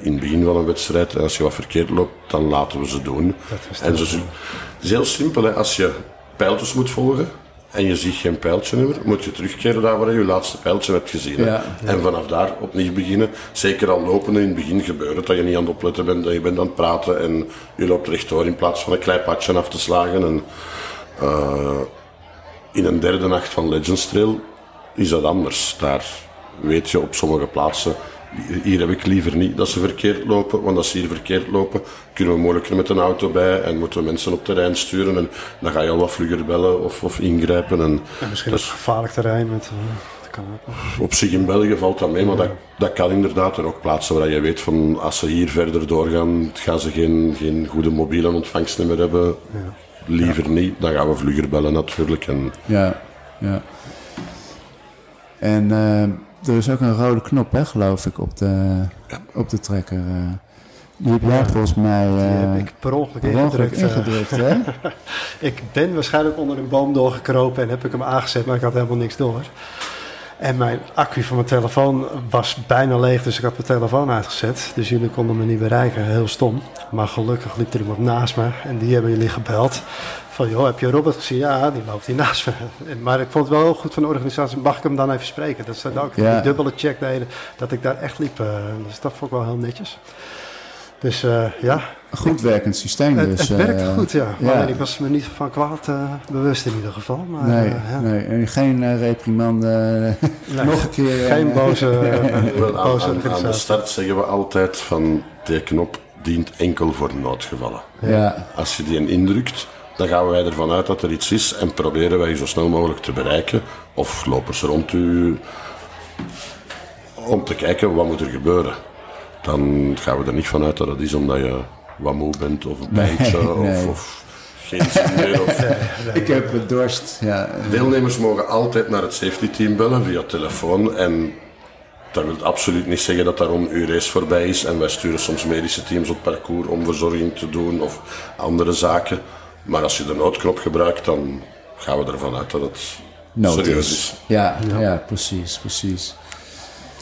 in het begin van een wedstrijd, en als je wat verkeerd loopt, dan laten we ze doen. En ze, het is heel simpel, hè. als je pijltjes moet volgen, en je ziet geen pijltje meer, moet je terugkeren daar waar je je laatste pijltje hebt gezien. Ja, En vanaf daar opnieuw beginnen. Zeker al lopende in het begin gebeurt het dat je niet aan het opletten bent, dat je bent aan het praten en je loopt rechtdoor in plaats van een klein padje af te slagen. En, uh, in een derde nacht van Legends Trail is dat anders. Daar weet je op sommige plaatsen hier heb ik liever niet dat ze verkeerd lopen, want als ze hier verkeerd lopen, kunnen we moeilijker met een auto bij en moeten we mensen op terrein sturen. En dan ga je al wat vlugger bellen of, of ingrijpen. En, en misschien dat is gevaarlijk terrein met. Uh, kan op zich in België valt dat mee, maar dat, dat kan inderdaad. En ook plaatsen waar je weet van als ze hier verder doorgaan, gaan ze geen, geen goede mobiele ontvangst meer hebben. Ja. Liever niet, dan gaan we vlugger bellen natuurlijk. En, ja, ja. En uh, er is ook een rode knop, hè, geloof ik, op de, op de trekker. Uh. Die heb jij volgens mij... Uh, heb ik per ongeluk ingedrukt. Eh. ingedrukt hè? ik ben waarschijnlijk onder een boom doorgekropen en heb ik hem aangezet, maar ik had helemaal niks door. En mijn accu van mijn telefoon was bijna leeg, dus ik had mijn telefoon uitgezet. Dus jullie konden me niet bereiken, heel stom. Maar gelukkig liep er iemand naast me en die hebben jullie gebeld. Van, joh, heb je Robert gezien? Ja, die loopt hier naast me. Maar ik vond het wel heel goed van de organisatie. Mag ik hem dan even spreken? Dat ze ook ja. die dubbele check deden, dat ik daar echt liep. Uh, dus dat vond ik wel heel netjes. Dus uh, ja. Een goed werkend systeem het, dus. Het, werkt uh, goed, ja. Maar ja. ik was me niet van kwaad bewust in ieder geval. Maar, nee, ja. nee, en geen reprimande. Nee, nog een keer. Geen boze, boze aan, aan, de start zeggen we altijd van de knop dient enkel voor noodgevallen. Ja. Als je die indrukt, dan gaan wij ervan uit dat er iets is en proberen wij zo snel mogelijk te bereiken. Of lopers rond u om te kijken wat moet er gebeuren. Dan gaan we er niet vanuit dat het is omdat je wat moe bent of een pijntje of, of, geen zin meer. Of... Ik heb het dorst. Ja. Deelnemers mogen altijd naar het safety team bellen via telefoon en dat wil absoluut niet zeggen dat daarom uw race voorbij is en wij sturen soms medische teams op parcours om verzorging te doen of andere zaken. Maar als je de noodknop gebruikt, dan gaan we ervan uit dat het Nood serieus is. Ja, ja, precies, precies.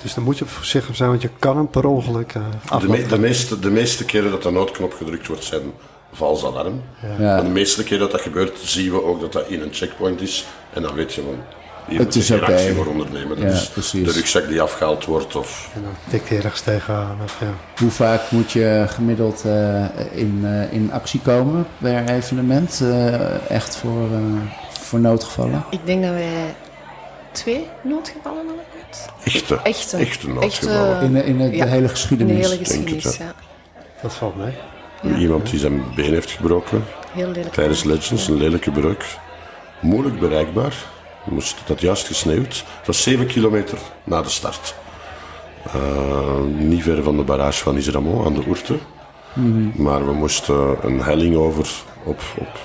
Dus dan moet je voorzichtig zijn, want je kan hem per ongeluk uh, de, de, meeste, de meeste keren dat de noodknop gedrukt wordt, zijn vals alarm. Ja. En de meeste keren dat dat gebeurt, zien we ook dat dat in een checkpoint is. En dan weet je van, het is ook actie voor ondernemen. Ja, de rugzak die afgehaald wordt. Of... En dan tikt hij ergens tegenaan. Of, ja. Hoe vaak moet je gemiddeld uh, in, uh, in actie komen een evenement? Uh, echt voor, voor noodgevallen? Ik denk dat wij twee noodgevallen hebben Echte, echte, echte noodgevallen. in in de, ja, hele geschiedenis. In de hele geschiedenis, het, ja. Dat valt mee. Ja. Iemand die zijn been heeft gebroken. Heel lelijk. Tijdens Legends, een lelijke breuk. Moeilijk bereikbaar moest dat juist gesneeuwd. Het was 7 kilometer na de start. Uh, niet ver van de barrage van Isramon aan de Oerte. Maar we moesten een helling over op, op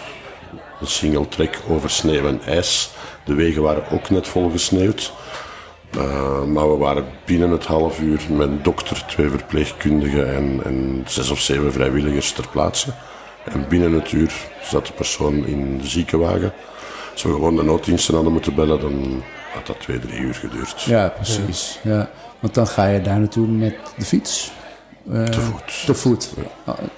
een single trek over sneeuw en ijs. De wegen waren ook net vol gesneeuwd. Uh, maar we waren binnen het half uur met een dokter, twee verpleegkundigen en, en zes of zeven vrijwilligers ter plaatse. En binnen het uur zat de persoon in de ziekenwagen. Als we gewoon de nooddiensten hadden moeten bellen, dan had dat twee, drie uur geduurd. Ja, precies. Ja. Want dan ga je daar naartoe met de fiets. Uh, te voet. Te voet.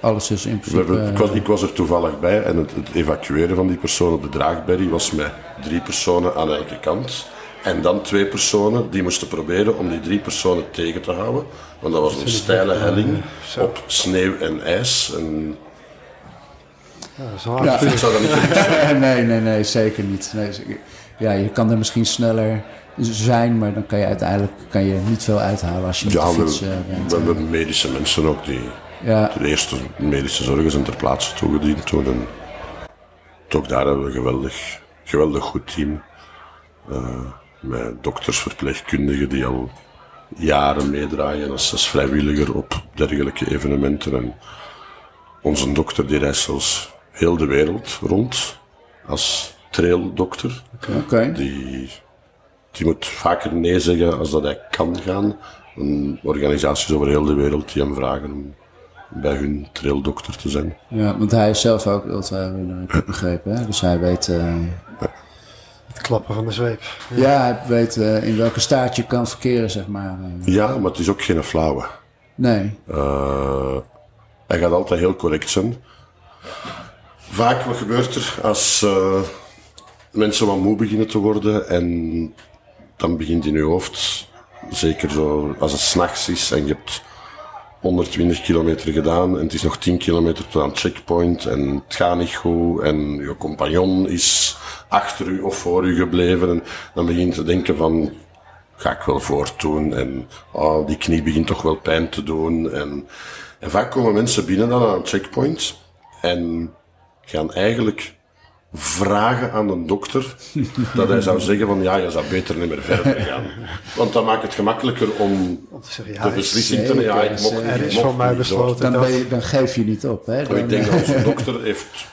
Alles is in principe... ik, was, ik, was, er toevallig bij en het, het, evacueren van die persoon op de draagberry was met drie personen aan elke kant. En dan twee personen die moesten proberen om die drie personen tegen te houden. Want dat was een steile helling op sneeuw en ijs. En ja, Ik zou dat niet Nee, nee, nee, zeker niet. Nee, ja, je kan er misschien sneller zijn, maar dan kan je uiteindelijk kan je niet veel uithalen als je ja, met de fiets we, uh, We hebben medische mensen ook die, Ja. De eerste medische zorgen zijn ter plaatse toegediend toen. En ook daar hebben we een geweldig, geweldig goed team. Uh, met dokters, verpleegkundigen die al jaren meedraaien als, als vrijwilliger op dergelijke evenementen. En onze dokter die reist zelfs heel de wereld rond als traildokter. Okay. Die, die moet vaker nee zeggen als dat hij kan gaan. En organisaties over heel de wereld die hem vragen om bij hun traildokter te zijn. Ja, want hij is zelf ook ultra ik heb begrepen. Hè? Dus hij weet... Uh... Het klappen van de zweep. Ja, ja hij weet uh, in welke staat je kan verkeren, zeg maar. Ja, maar het is ook geen flauwe. Nee. Uh, hij gaat altijd heel correct zijn. Vaak wat gebeurt er als mensen wat moe beginnen te worden en dan begint in je hoofd, zeker zo als het s'nachts is en je hebt 120 kilometer gedaan en het is nog 10 kilometer tot aan checkpoint en het gaat niet goed en je compagnon is achter u of voor u gebleven en dan begin je te denken van ga ik wel voortdoen en oh, die knie begint toch wel pijn te doen en, en vaak komen mensen binnen dan aan een checkpoint en gaan eigenlijk vragen aan de dokter dat hij zou zeggen van ja, je zou beter niet meer verder gaan. Want dan maakt het gemakkelijker om, de beslissing te nemen. Ja, ik mocht, er is van mij besloten. Dan, je, dan, geef je niet op. Hè? Dan, ik denk dat onze dokter heeft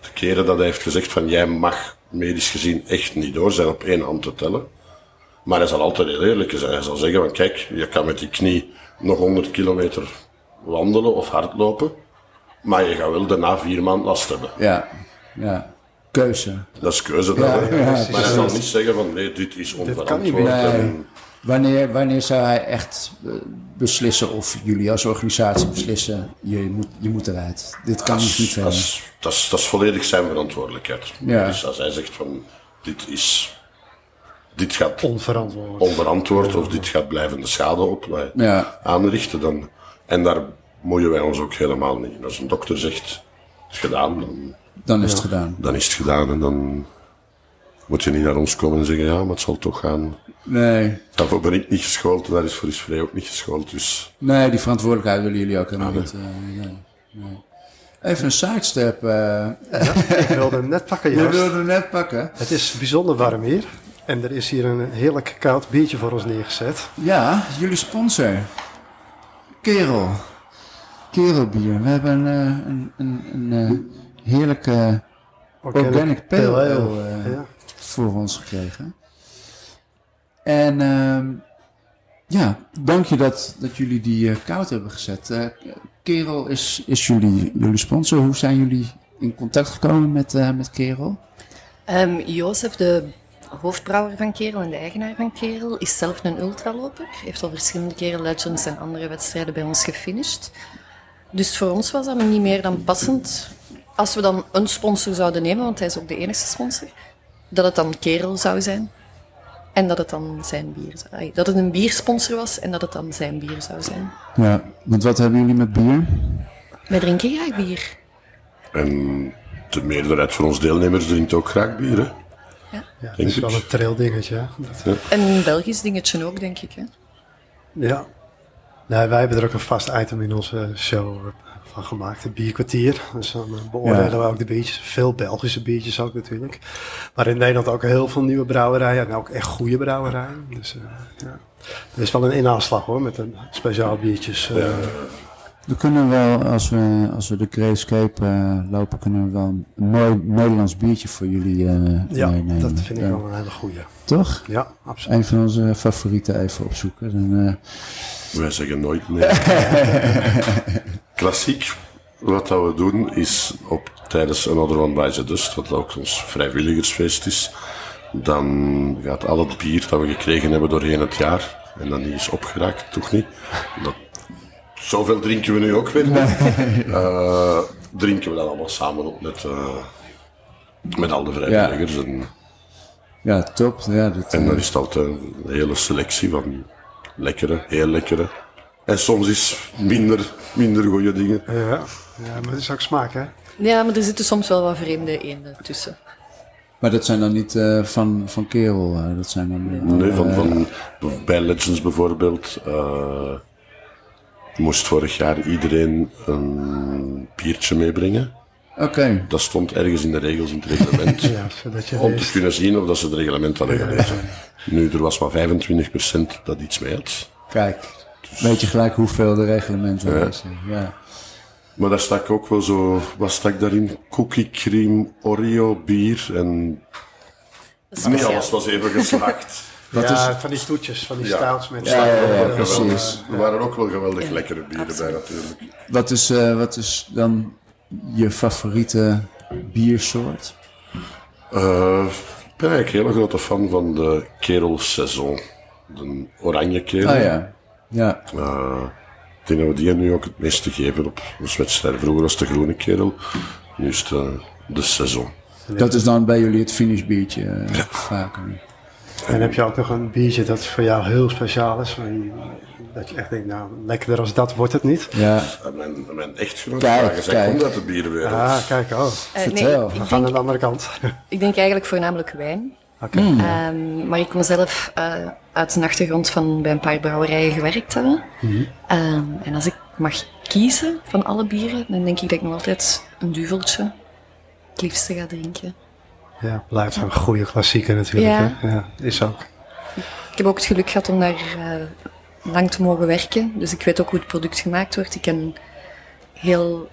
de keren dat hij heeft gezegd van jij mag medisch gezien echt niet door zijn op één hand te tellen. Maar hij zal altijd heel eerlijk zijn. Hij zal zeggen van kijk, je kan met die knie nog 100 kilometer wandelen of hardlopen. Maar je gaat wel daarna vier maanden last hebben. Ja, ja. Keuze. Dat is keuze dan. Ja, maar hij zal niet zeggen van nee, dit is onverantwoord. Nee. Wanneer, wanneer zou hij echt eh, beslissen of jullie als organisatie beslissen, je moet, je moet eruit. Dit kan niet verder. Dat is, dat, is, dat is volledig zijn verantwoordelijkheid. Ja. Dus als hij zegt van dit is dit gaat onverantwoord, onverantwoord of dit gaat blijvende schade op ja. aanrichten, dan, en daar moeien wij ons ook helemaal niet. Als een dokter zegt, het is gedaan, dan... Dan is het gedaan. Dan is het gedaan en dan moet je niet naar ons komen en zeggen, ja, maar het zal toch gaan. Nee. Daarvoor ben ik niet geschoold, daar is voor is vrij ook niet geschoold, dus... Nee, die verantwoordelijkheid willen jullie ook helemaal ah, niet. Uh, nee. nee. Even een sidestep. Uh. Ja, ik wilde hem net pakken, Je wilde hem net pakken. Het is bijzonder warm hier. En er is hier een heerlijk koud biertje voor ons neergezet. Ja, jullie sponsor. Kerel kerelbier. We hebben uh, een, een, een uh, heerlijke organic, organic pale ale uh, ja. voor ons gekregen. En ehm, ja, dank je dat, dat jullie die koud hebben gezet. Kerel is, is jullie, jullie sponsor. Hoe zijn jullie in contact gekomen met, met Kerel? Um, Jozef, de hoofdbrouwer van Kerel en de eigenaar van Kerel, is zelf een ultraloper. Heeft al verschillende keren Legends en andere wedstrijden bij ons gefinished. Dus voor ons was dat niet meer dan passend als we dan een sponsor zouden nemen, want hij is ook de enige sponsor, dat het dan Kerel zou zijn. En dat het dan zijn bier zou Dat het een biersponsor was en dat het dan zijn bier zou zijn. Ja, want wat hebben jullie met bier? Wij drinken graag bier. En de meerderheid van onze deelnemers drinkt ook graag bier, hè? Ja, ja dat is wel een trail dingetje. Ja. Een Belgisch dingetje ook, denk ik. Hè? Ja, Nee, wij hebben er ook een vast item in onze show van gemaakt, het bierkwartier. Dus dan eh, beoordelen we ook de biertjes. Veel Belgische biertjes ook natuurlijk. Maar in Nederland ook heel veel nieuwe brouwerijen. En ook echt goede brouwerijen. Dus uh, ja. Er is wel een inaanslag hoor, met een speciaal biertjes. Uh, we kunnen wel, als we, als we de Grayscape uh, lopen, kunnen we wel een mooi Nederlands biertje voor jullie uh, ja, meenemen. dat vind ik wel een hele goede. Toch? Ja, absoluut. Een van onze favorieten even opzoeken. Dan, wij zeggen nooit nee. Klassiek, wat dat we doen, is op, tijdens Another One by the Dust, wat ook ons vrijwilligersfeest is, dan gaat al het bier dat we gekregen hebben doorheen het jaar, en dan niet is opgeraakt, toch niet. Dat, zoveel drinken we nu ook weer. Uh, drinken we dan allemaal samen op met, uh, met al de vrijwilligers. Ja. En, ja, top. Ja, dat, en dan is het altijd een hele selectie van lekkere, heel lekkere. En soms is minder, minder goede dingen. Ja, ja, maar het is ook smaak, hè? Ja, maar er zitten soms wel wat vreemde eenden tussen. Maar dat zijn dan niet uh, van, van Kerel? Uh, dat zijn dan, uh, nee, van, van, bij Legends bijvoorbeeld. moest vorig jaar iedereen een biertje meebrengen. Oké. Dat stond ergens in de regels in het reglement. Ja, zodat je om te kunnen zien of dat ze het reglement hadden gelezen. Nu, er was maar 25% dat iets mee had. Kijk, weet je gelijk hoeveel de reglementen Ja. is. Ja. Maar daar stak ook wel zo, wat stak daarin? Cookie cream, Oreo, bier en niet alles was even geslaagd. Wat ja, van die toetjes, van die Ja. stouts met Ja, ja, ja, precies. Er waren ook wel geweldig lekkere bieren bij natuurlijk. Wat is, eh, wat is dan je favoriete biersoort? Eh, ik ben eigenlijk een hele grote fan van de Kerel Saison. De oranje kerel. Oh ja. Ja, Eh, ik denk dat we die nu ook het meeste geven op ons wedstrijd. Vroeger was het de groene kerel, nu is het de, de Saison. dat is dan bij jullie het finish biertje eh, vaker. En heb je ook nog een biertje dat voor jou heel speciaal is. Dat je echt denkt, nou, lekkerder als dat wordt het niet. Ja, mijn, mijn echtgenoot, Kijk, vragen, zij kijk. komt uit de bierenwereld. Ah, kijk, oh. Eh, Vertel. nee, We ik gaan denk, aan de andere kant. ik denk eigenlijk voornamelijk wijn. Oké. Ehm, maar ik kom zelf eh, uit een achtergrond van bij een paar brouwerijen gewerkt hebben. Ehm, en als ik mag kiezen van alle bieren, dan denk ik dat ik nog altijd een duveltje het liefste ga drinken. Ja, blijft een goede klassieker natuurlijk. Ja. Hè? ja is ook. Ik heb ook het geluk gehad om daar eh, lang te mogen werken. Dus ik weet ook hoe het product gemaakt wordt. Ik ken heel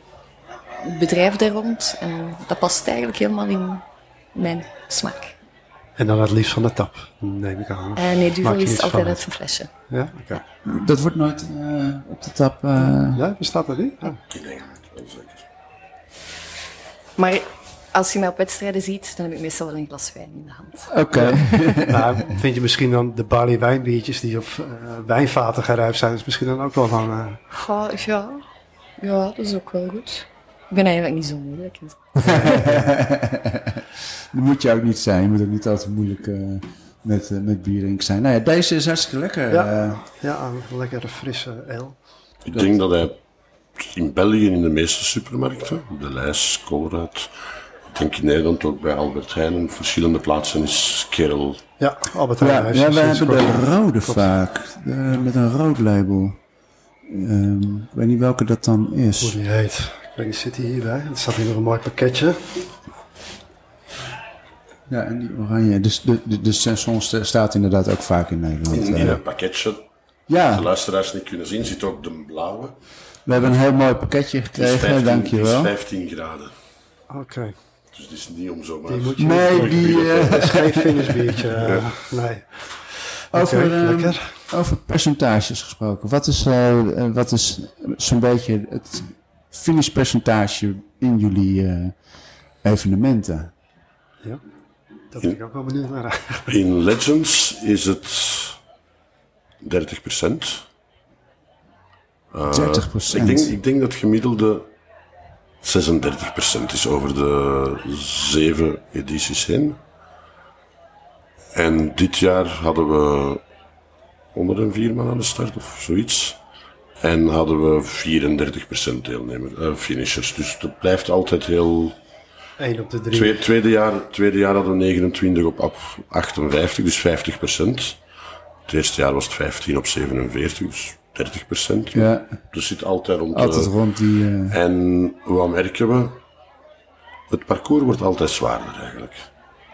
het bedrijf daar rond. En dat past eigenlijk helemaal in mijn smaak. En dan het liefst van de tap, neem ik aan. Eh, nee, duvel is altijd uit een flesje. Ja, oké. dat wordt nooit eh, op de tap. eh, Ja, bestaat dat niet? Oh. Ik denk het wel zeker. Maar als je mij op wedstrijden ziet, dan heb ik meestal wel een glas wijn in de hand. Oké. Nou, vind je misschien dan de barley wijnbiertjes die op eh, wijnvaten gerijpt zijn, is misschien dan ook wel van... eh, Goh, ja. ja, dat is ook wel goed. Ik ben eigenlijk niet zo moeilijk. Dat moet je ook niet zijn. Je moet ook niet altijd moeilijk eh, met, eh, met bier drinken zijn. Nou ja, deze is hartstikke lekker. Ja. ja, een lekkere frisse ale. Ik denk dat hij in België in de meeste supermarkten, de Lijs, Colruyt, denk in Nederland ook bij Albert Heijn en verschillende plaatsen is Kerel. Ja, Albert Heijn ja, heeft ja, ze wij hebben kort. de rode vaak. De- met een rood label. Ehm, ik weet niet welke dat dan Hoe is. die heet. Ik weet niet, zit die hierbij? Er staat hier nog een mooi pakketje. Ja, en die oranje. Dus de, de, de staat inderdaad ook vaak in Nederland. In, in eh. een pakketje, de ja, luisteraars niet kunnen zien, zit ook de blauwe. we hebben een heel mooi pakketje gekregen. 15, die is Dankjewel. 15 graden. Oké. Dus het is niet om zomaar... Die moet je Nee, die, eh, Dat is geen finishbiertje. nee. Over, Oké, ehm, lekker. over percentages gesproken. Wat is, eh, eh, wat is zo'n beetje het finishpercentage in jullie eh, evenementen? Ja. Dat ben ik ook wel benieuwd naar. In Legends is het 30 procent. 30 Ik denk, ik denk dat gemiddelde 36 procent is over de zeven edities heen. En dit jaar hadden we 104 man aan de start of zoiets. En hadden we 34% deelnemers, eh, finishers. Dus dat blijft altijd heel 1 op de 3. Twee, tweede, jaar, tweede jaar hadden we 29 op, op 58, dus 50% Het eerste jaar was het 15 op 47, dus 30% Ja, Dus zit altijd rond altijd rond die... eh, En wat merken we? Het parcours wordt altijd zwaarder eigenlijk.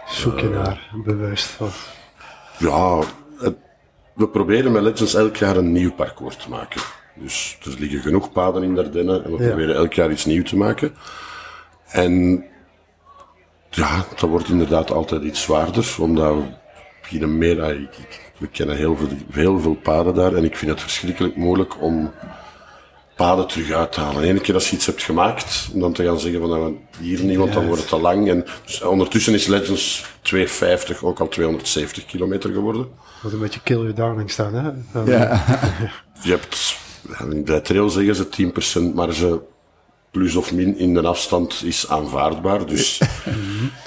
Zoek je naar, bewust. Of, Ja, het- we proberen met Legends elk jaar een nieuw parcours te maken. Dus er liggen genoeg paden in Dardenne en we Ja. proberen elk jaar iets nieuws te maken. En ja, dat wordt inderdaad altijd iets zwaarder, omdat we hier meer, ik- ik- we kennen heel veel, heel veel paden daar en ik vind het verschrikkelijk moeilijk om paden terug uit te halen. Eén keer als je iets hebt gemaakt, om dan te gaan zeggen van nou, hier niet, want dan wordt het te lang. En dus ondertussen is Legends 250 ook al 270 kilometer geworden. moet een beetje kill your darling staan, hè? Dan- ja, Je hebt, bij trail zeggen ze 10% marge plus of min in de afstand is aanvaardbaar. Dus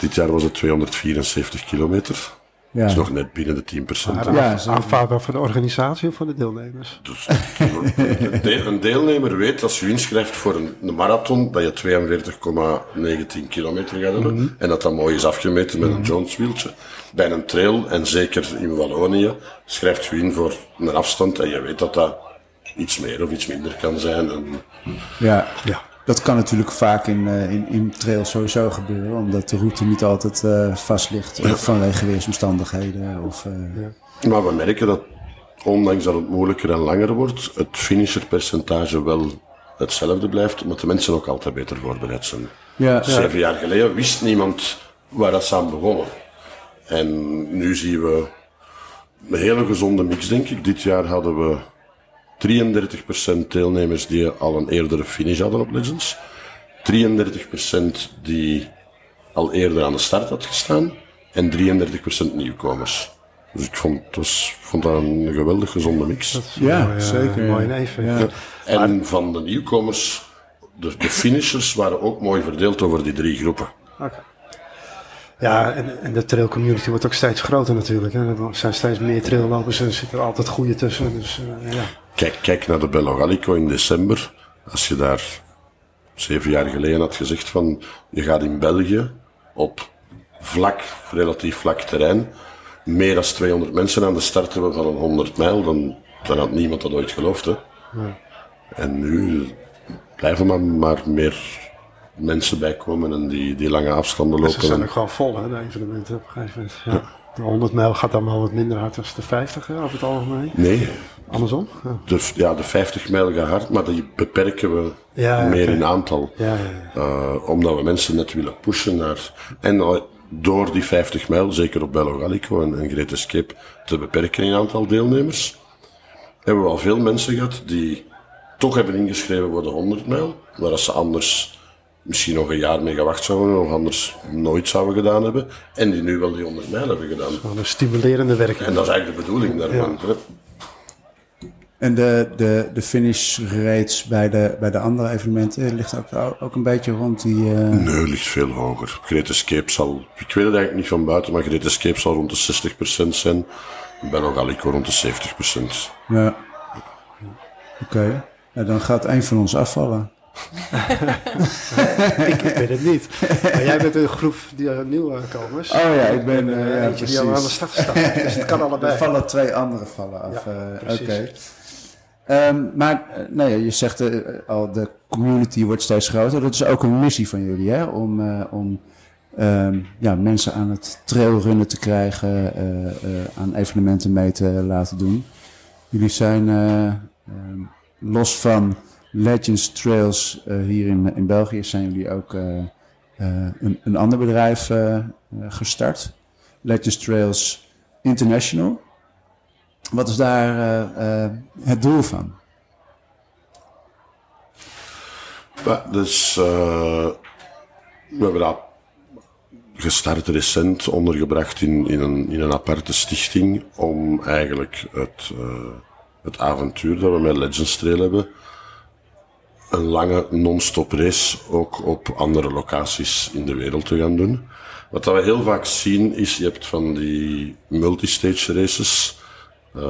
dit jaar was het 274 kilometer. Ja. Dat is nog net binnen de 10%. Maar Ja, af- zo- aanvaardbaar voor de organisatie of voor de deelnemers? Dus een de- een deelnemer weet als je inschrijft voor een, een marathon dat je 42,19 kilometer gaat hebben. En dat dat mooi is afgemeten met een Jones-wieltje. Bij een trail, en zeker in Wallonië, schrijft je in voor een afstand en je weet dat dat iets meer of iets minder kan zijn. En... Ja, ja, dat kan natuurlijk vaak in, uh, in, in trails sowieso gebeuren, omdat de route niet altijd uh, vast ligt vanwege weersomstandigheden. Of, uh... ja. Maar we merken dat, ondanks dat het moeilijker en langer wordt, het finisherpercentage wel hetzelfde blijft, omdat de mensen ook altijd beter voorbereid zijn. Ja, Zeven jaar geleden wist niemand waar dat samen begonnen. En nu zien we een hele gezonde mix, denk ik. Dit jaar hadden we 33% deelnemers die al een eerdere finish hadden op Legends. 33% die al eerder aan de start had gestaan. En 33% nieuwkomers. Dus ik vond, was, vond dat een geweldig gezonde mix. ja, zeker. Mooi even. Ja. En van de nieuwkomers, de, de finishers waren ook mooi verdeeld over die drie groepen. Okay. Ja, en, en de trail community wordt ook steeds groter natuurlijk. Hè. Er zijn steeds meer traillopers en er zitten er altijd goede tussen. Dus, uh, ja. kijk, kijk naar de Bello Gallico in december. Als je daar zeven jaar geleden had gezegd van je gaat in België op vlak, relatief vlak terrein, meer dan 200 mensen aan de start hebben van een 100 mijl, dan, dan had niemand dat ooit geloofd. Hè. Ja. En nu blijven maar, maar meer mensen bij komen en die, die lange afstanden lopen. Ze zijn ook gewoon vol, hè, de evenementen op een gegeven moment. Ja. De 100 mijl gaat dan wel wat minder hard dan de 50 hè, over het algemeen. Nee. Andersom? Ja. De, ja, de 50 mijl gaat hard, maar die beperken we ja, meer in aantal. Ja, uh, omdat we mensen net willen pushen naar... En door die 50 mijl, zeker op Bello Gallico en, en Great Escape, te beperken in aantal deelnemers, hebben we al veel mensen gehad die toch hebben ingeschreven voor de 100 mijl, waar ze anders misschien nog een jaar mee gewacht zouden of anders nooit zouden gedaan hebben. En die nu wel die 100 mijl hebben gedaan. Een stimulerende werking. En dat is eigenlijk de bedoeling daarvan. Ja. En de, de, de finish rates bij de, bij de andere evenementen ligt ook, ook een beetje rond die... Uh... Nee, ligt veel hoger. Great Escape zal, ik weet het eigenlijk niet van buiten, maar Great Escape zal rond de 60% zijn. Bello Gallico rond de 70%. Ja. Oké. Okay. dan gaat een van ons afvallen. ik weet het niet. Maar jij bent een groep die uh, nieuwkomers. Oh ja, ik ben uh, ja, die al aan de start staan. dus het kan allebei. Er vallen twee andere vallen af. Ja, Oké. Okay. Um, maar nee, je zegt uh, al, de community wordt steeds groter. Dat is ook een missie van jullie, hè? Om, uh, om um, ja, mensen aan het trailrunnen te krijgen, uh, aan evenementen mee te laten doen. Jullie zijn um, los van Legends Trails uh, hier in, in België zijn jullie ook uh, uh, een, een ander bedrijf gestart. Legends Trails International. Wat is daar het doel van? Dus, we hebben dat gestart recent, ondergebracht in, in, een, in een aparte stichting om eigenlijk het, het avontuur dat we met Legends Trail hebben een lange non-stop race ook op andere locaties in de wereld te gaan doen. Wat we heel vaak zien is, je hebt van die multistage races. Uh,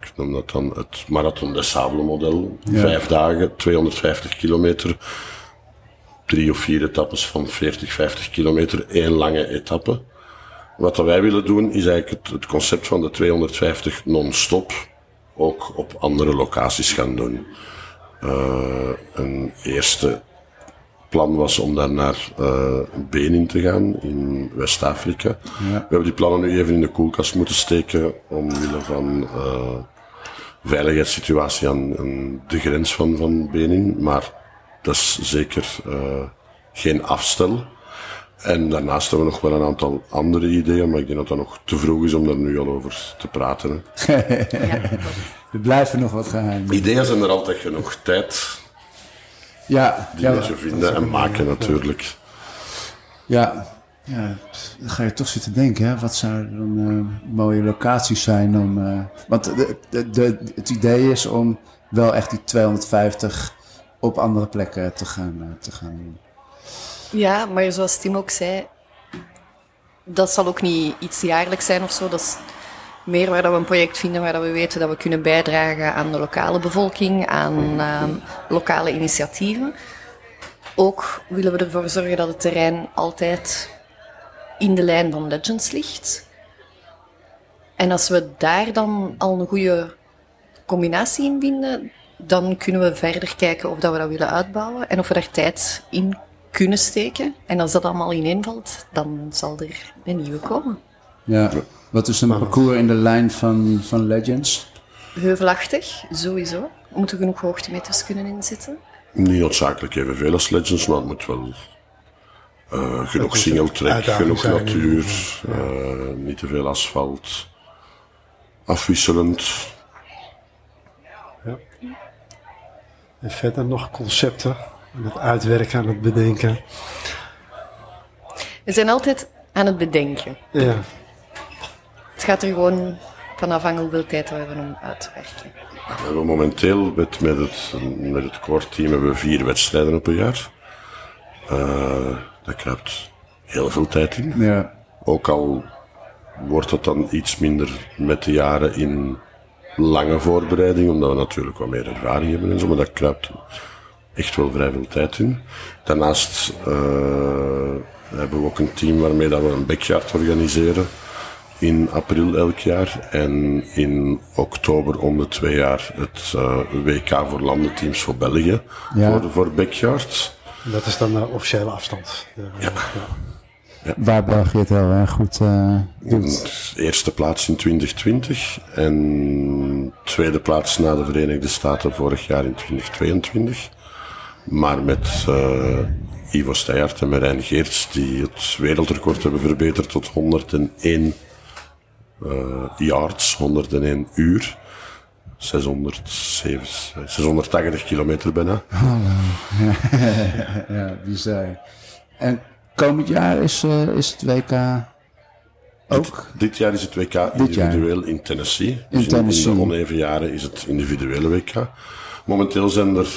ik noem dat dan het Marathon des Sable model. Vijf dagen, 250 kilometer. Drie of vier etappes van 40, 50 kilometer. één lange etappe. Wat wij willen doen is eigenlijk het, het concept van de 250 non-stop ook op andere locaties gaan doen. Uh, een eerste plan was om daar naar uh, Benin te gaan in West-Afrika. Ja. We hebben die plannen nu even in de koelkast moeten steken omwille van uh, veiligheidssituatie aan, aan, de grens van, van Benin. Maar dat is zeker geen afstel. En daarnaast hebben we nog wel een aantal andere ideeën, maar ik denk dat dat nog te vroeg is om daar nu al over te praten. ja, we blijven nog wat geheim. Ideeën zijn er altijd genoeg. Tijd. Ja. Die ja, je vinden en maken natuurlijk. Ja. Ja, dan ga je toch zitten denken, hè? wat zouden dan uh, mooie locaties zijn om... Uh, want de, de, de, het idee is om wel echt die 250 op andere plekken te gaan, uh, te gaan doen. Ja, maar zoals Tim ook zei, dat zal ook niet iets jaarlijks zijn of zo. Dat is meer waar dat we een project vinden waar dat we weten dat we kunnen bijdragen aan de lokale bevolking, aan ehm, lokale initiatieven. Ook willen we ervoor zorgen dat het terrein altijd in de lijn van Legends ligt. En als we daar dan al een goede combinatie in vinden, dan kunnen we verder kijken of dat we dat willen uitbouwen en of we daar tijd in kunnen steken. En als dat allemaal ineenvalt, dan zal er een nieuwe komen. Ja, wat is een parcours in de lijn van, van Legends? Heuvelachtig, sowieso. We moeten genoeg hoogtemeters kunnen inzetten. Niet noodzakelijk evenveel als Legends, maar het moet wel uh, genoeg singeltrek, genoeg natuur, uh, niet te veel asfalt, afwisselend. Ja. En verder nog concepten aan het uitwerken, aan het bedenken. We zijn altijd aan het bedenken. Ja. Het gaat er gewoon van afhangen hoeveel tijd we hebben om uit te werken. We hebben momenteel met, met het, met het core team hebben we vier wedstrijden op een jaar. Uh, daar kruipt heel veel tijd in. Ja. Ook al wordt het dan iets minder met de jaren in lange voorbereiding, omdat we natuurlijk wat meer ervaring hebben en zo, maar dat kruipt echt wel vrij veel tijd in. Daarnaast uh, hebben we ook een team waarmee dat we een backyard organiseren in april elk jaar en in oktober om de twee jaar het uh, WK voor landenteams voor België ja. voor, voor backyard. Dat is dan de officiële afstand. Ja. ja. ja. Waar België het heel erg goed uh, doet. Eerste plaats in 2020 en tweede plaats na de Verenigde Staten vorig jaar in 2022. Maar met uh, Ivo Steyaert en Marijn Geerts die het wereldrecord hebben verbeterd tot 101 uh, yards, 101 uur. 607, 680 kilometer bijna. Ja, ja, bizar. En komend jaar is, uh, is het WK ook? Dit, dit, jaar is het WK individueel in Tennessee. In dus Tennessee. In, de oneven jaren is het individuele WK. Momenteel zijn er,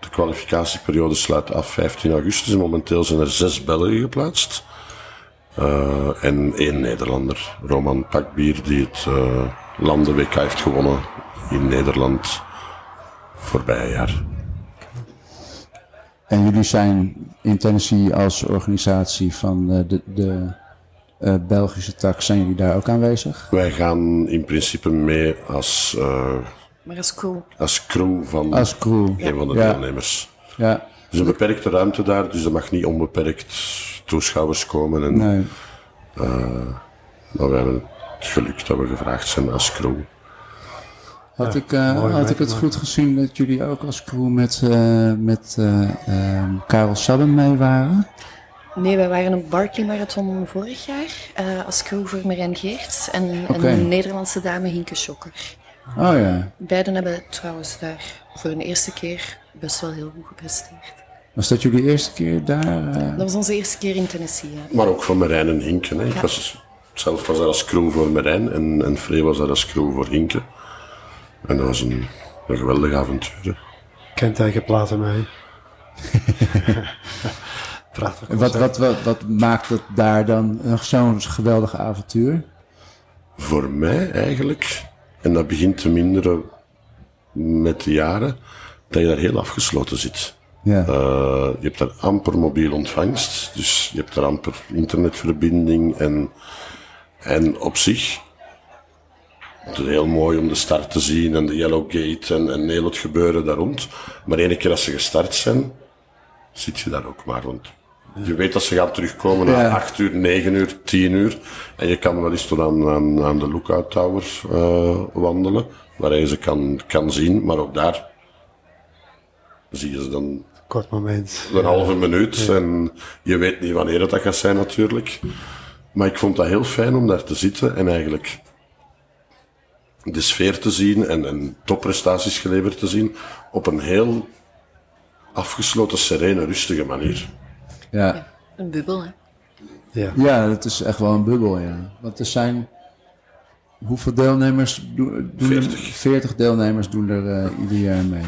de kwalificatieperiode sluit af 15 augustus. En momenteel zijn er zes Belgen geplaatst. Uh, en één Nederlander, Roman Pakbier, die het uh, landen WK heeft gewonnen in Nederland voorbije jaar. En jullie zijn in Tennessee als organisatie van uh, de, de uh, Belgische tak, zijn jullie daar ook aanwezig? Wij gaan in principe mee als, maar als crew. als crew van als crew. een van de ja. deelnemers. Ja. Dus een beperkte ruimte daar, dus er mag niet onbeperkt toeschouwers komen. En, nee. maar we hebben het geluk dat we gevraagd zijn als crew. Had, ik, uh, had ik het goed gezien dat jullie ook als crew met, uh, met uh, Karel Sabben mee waren? Nee, wij waren op Barkley Marathon vorig jaar als crew voor Marijn Geerts en, okay. en een Nederlandse dame Hinke Schokker. Oh ja. Beiden hebben trouwens daar voor een eerste keer best wel heel goed gepresteerd. Was dat jullie eerste keer daar? Dat was onze eerste keer in Tennessee. Ja. Maar ook voor Marijn en Hinke. Hè. Ik was, zelf was daar als crew voor Marijn en, en Free was daar als crew voor Hinke. En dat was een, een geweldig avontuur. hè. Kentekenplaten mee. Prachtig. Wat, wat, wat, wat maakt het daar dan nog zo'n geweldig avontuur? Voor mij eigenlijk, en dat begint te minderen met de jaren, dat je daar heel afgesloten zit. Ja. Uh, je hebt daar amper mobiel ontvangst, dus je hebt daar amper internetverbinding en, en op zich het is heel mooi om de start te zien en de Yellow Gate en, en heel het gebeuren daar rond. Maar ene keer als ze gestart zijn, zit je daar ook maar. Want je weet dat ze gaan terugkomen na Ja. 8 uur, 9 uur, 10 uur. En je kan wel eens tot aan, aan, aan de Lookout Tower uh, wandelen, waar je ze kan, kan zien. Maar ook daar zie je ze dan Kort moment. een halve minuut. En je weet niet wanneer dat gaat zijn natuurlijk. Maar ik vond dat heel fijn om daar te zitten en eigenlijk de sfeer te zien en, en topprestaties geleverd te zien op een heel afgesloten, serene, rustige manier. Ja. Een bubbel, hè. Ja. ja, dat is echt wel een bubbel, ja. Want er zijn... Hoeveel deelnemers doen, doen er? 40. 40 deelnemers doen er uh, ieder jaar mee.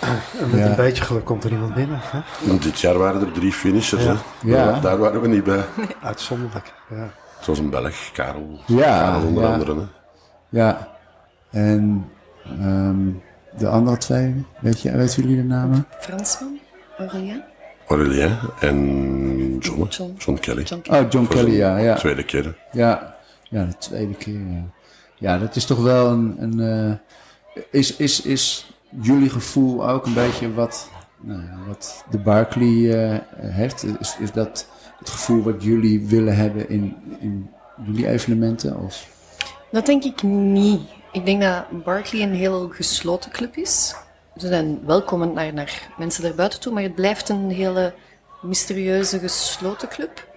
En met Ja. een beetje geluk komt er iemand binnen. Hè? En dit jaar waren er drie finishers. Ja. Hè? Ja. Daar- waren we niet bij. Uitzonderlijk. Ja. Het was een Belg, Karel. Ja, Karel onder ja. andere. Hè? Ja. En ehm, de andere twee, weet je, weten jullie de namen? Fransman, Aurélien. Aurélien en John, John. John Kelly. John Kelly. Oh, John Voor Kelly, ja. Ja, Tweede keer. ja. ja de tweede keer, ja. Ja, dat is toch wel een... een is, is, is jullie gevoel ook een beetje wat, nou, wat de Barkley uh, heeft? Is, is dat het gevoel wat jullie willen hebben in, in jullie evenementen? Of? Dat denk ik niet. Ik denk dat Barkley een heel gesloten club is. Ze zijn welkomend naar, naar mensen daarbuiten toe, maar het blijft een hele mysterieuze, gesloten club.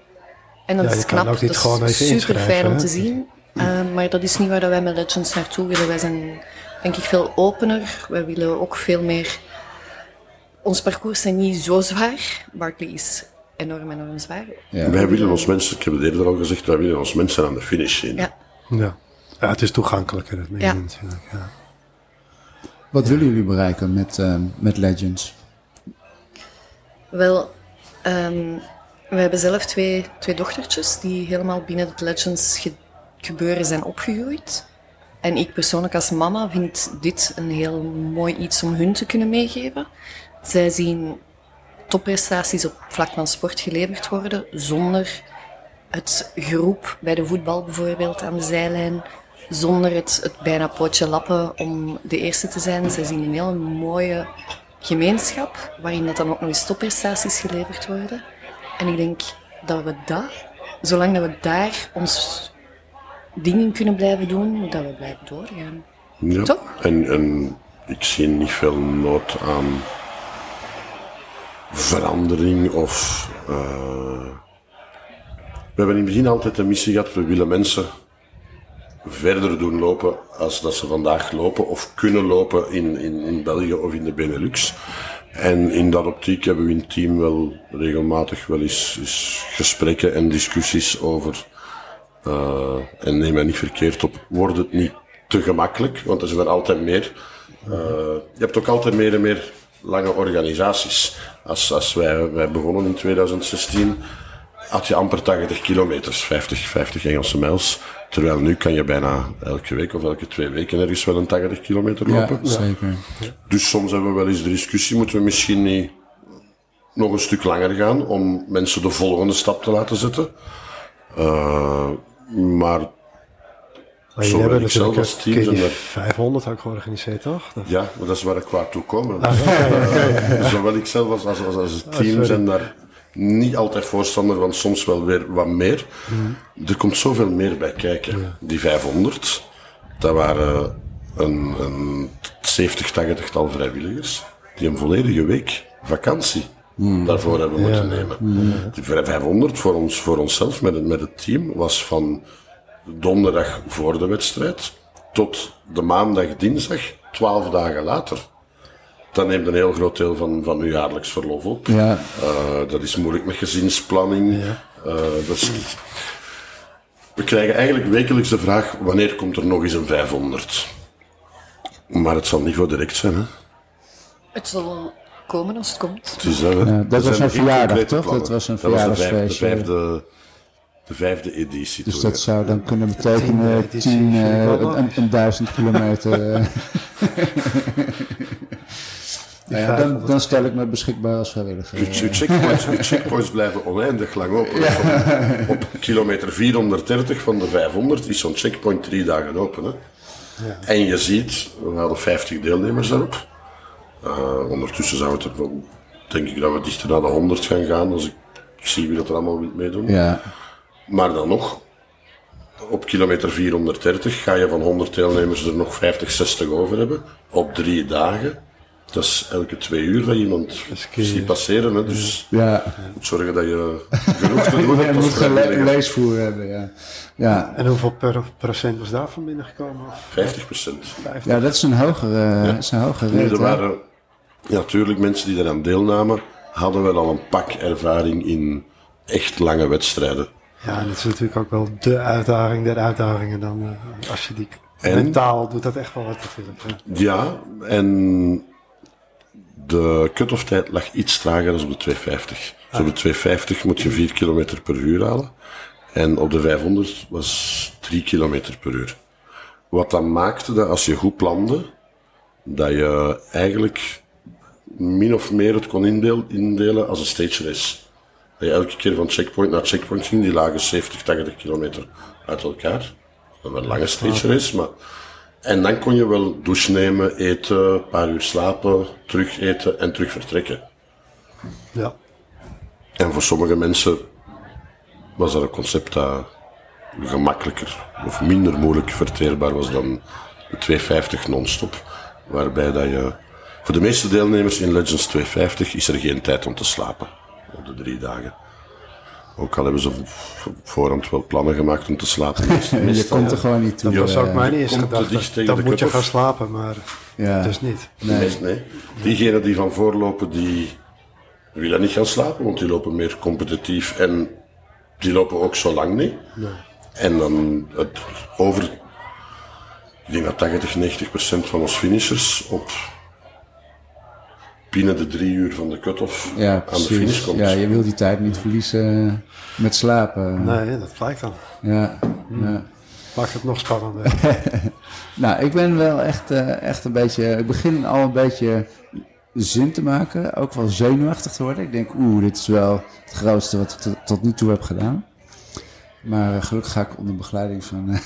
En dat is knap, dat is super fijn om te zien. Uh, maar dat is niet waar wij met Legends naartoe willen. Wij zijn denk ik veel opener. Wij willen ook veel meer... Ons parcours zijn niet zo zwaar. Barkley is enorm, enorm zwaar. Ja. Wij willen ons mensen, ik heb het eerder al gezegd, wij willen ons mensen aan de finish zien. Ja. ja. ja het is toegankelijker, dat ja. natuurlijk. Ja. Wat willen jullie bereiken met, uh, met Legends? Wel, um, we hebben zelf twee, twee dochtertjes die helemaal binnen het Legends ge gebeuren zijn opgegroeid. En ik persoonlijk als mama vind dit een heel mooi iets om hun te kunnen meegeven. Zij zien topprestaties op vlak van sport geleverd worden zonder het groep bij de voetbal bijvoorbeeld aan de zijlijn, zonder het, het bijna potje lappen om de eerste te zijn. Zij zien een hele mooie gemeenschap waarin dat dan ook nog eens topprestaties geleverd worden. En ik denk dat we dat, zolang dat we daar ons dingen kunnen blijven doen, dat we blijven doorgaan. Ja. Toch? En, en ik zie niet veel nood aan verandering of. Uh, we hebben in het begin altijd de missie gehad, we willen mensen verder doen lopen als dat ze vandaag lopen of kunnen lopen in, in, in België of in de Benelux. En in dat optiek hebben we in het team wel regelmatig wel eens, eens gesprekken en discussies over uh, en neem mij niet verkeerd op, wordt het niet te gemakkelijk, want er zijn er altijd meer. Uh, je hebt ook altijd meer en meer lange organisaties. Als, als wij, wij begonnen in 2016, had je amper 80 kilometers, 50, 50 Engelse mijls. Terwijl nu kan je bijna elke week of elke twee weken ergens wel een 80 kilometer lopen. Ja, zeker. Dus soms hebben we wel eens de discussie, moeten we misschien niet nog een stuk langer gaan om mensen de volgende stap te laten zetten. Uh, maar maar jullie hebben natuurlijk als team dat... 500 ook georganiseerd, toch? Ja, maar dat is waar ik qua toe kom. Ah, Zowel ik zelf als, als, als het team zijn daar niet altijd voorstander van, soms wel weer wat meer. Mhm. Er komt zoveel meer bij kijken. Die 500, dat waren een, een 70, 80 tal vrijwilligers die een volledige week vakantie mhm. daarvoor hebben moeten nemen. Mhm. Die 500 voor, ons, voor onszelf met het, met het team was van donderdag voor de wedstrijd tot de maandag, dinsdag, twaalf dagen later. Dan neemt een heel groot deel van, van uw jaarlijks verlof op. Ja. Uh, dat is moeilijk met gezinsplanning. Ja. Uh, dat is, we krijgen eigenlijk wekelijks de vraag: wanneer komt er nog eens een 500? Maar het zal niet voor direct zijn. Hè? Het zal komen als het komt. Het is, ja, dat was een verjaardag, toch? Dat was een verjaardagsfeest. De vijfde, de vijfde editie. Dus dat zou dan kunnen betekenen tien, uh, een, een, duizend kilometer. Eh. nou ja, dan, dan, stel ik me beschikbaar als vrijwilliger. Uw, checkpoints, checkpoints blijven oneindig lang open. Op kilometer 430 van de 500 is zo'n checkpoint drie dagen open. Hè? Ja. En je ziet, we hadden 50 deelnemers daarop. Uh, ondertussen zou het er, denk ik dat we dichter naar de 100 gaan gaan als ik zie wie dat er allemaal wil meedoen. Ja. Maar dan nog, op kilometer 430 ga je van 100 deelnemers er nog 50, 60 over hebben. Op drie dagen. Dat is elke twee uur dat iemand ziet passeren. Hè. Dus ja. je moet zorgen dat je genoeg te doen hebt. Je moet geen leesvoer hebben, ja. ja. En hoeveel per procent was daarvan binnengekomen? 50 procent. Ja, dat is een hogere, ja. is een hogere rate. Er waren ja, natuurlijk mensen die eraan deelnamen, hadden wel al een pak ervaring in echt lange wedstrijden. Ja, en dat is natuurlijk ook wel de uitdaging der uitdagingen dan. Uh, als je die en, mentaal doet dat echt wel wat natuurlijk. Ja, ja en de cut-off tijd lag iets trager dan op de 250. Dus op de 250 moet je 4 km per uur halen. En op de 500 was 3 km per uur. Wat dan maakte dat als je goed plande, dat je eigenlijk min of meer het kon indelen als een stage race je elke keer van checkpoint naar checkpoint ging, die lagen 70, 80 kilometer uit elkaar. Dat was een lange stage race, maar En dan kon je wel douche nemen, eten, een paar uur slapen, terug eten en terug vertrekken. Ja. En voor sommige mensen was dat een concept dat gemakkelijker of minder moeilijk verteerbaar was dan de 250 non-stop. Waarbij dat je, voor de meeste deelnemers in Legends 250 is er geen tijd om te slapen op de drie dagen. Ook al hebben ze voorhand wel plannen gemaakt om te slapen. je komt er gewoon niet toe. Dat was ook eh. mijn eerste gedachte. Dan moet je gaan slapen, maar ja. dus niet. Nee. nee. Diegenen die van voorlopen, die willen niet gaan slapen, want die lopen meer competitief en die lopen ook zo lang niet. Nee. En dan het over, ik denk dat 80, 90 procent van ons finishers op binnen de drie uur van de cut-off ja, aan de finish komt. Ja, je wil die tijd niet verliezen met slapen. Nee, dat blijkt dan. Ja, hmm. ja. Maakt het nog spannender. nou, ik ben wel echt, uh, echt een beetje... Ik begin al een beetje zin te maken. Ook wel zenuwachtig te worden. Ik denk, oeh, dit is wel het grootste wat ik tot, tot nu toe heb gedaan. Maar uh, gelukkig ga ik onder begeleiding van, uh,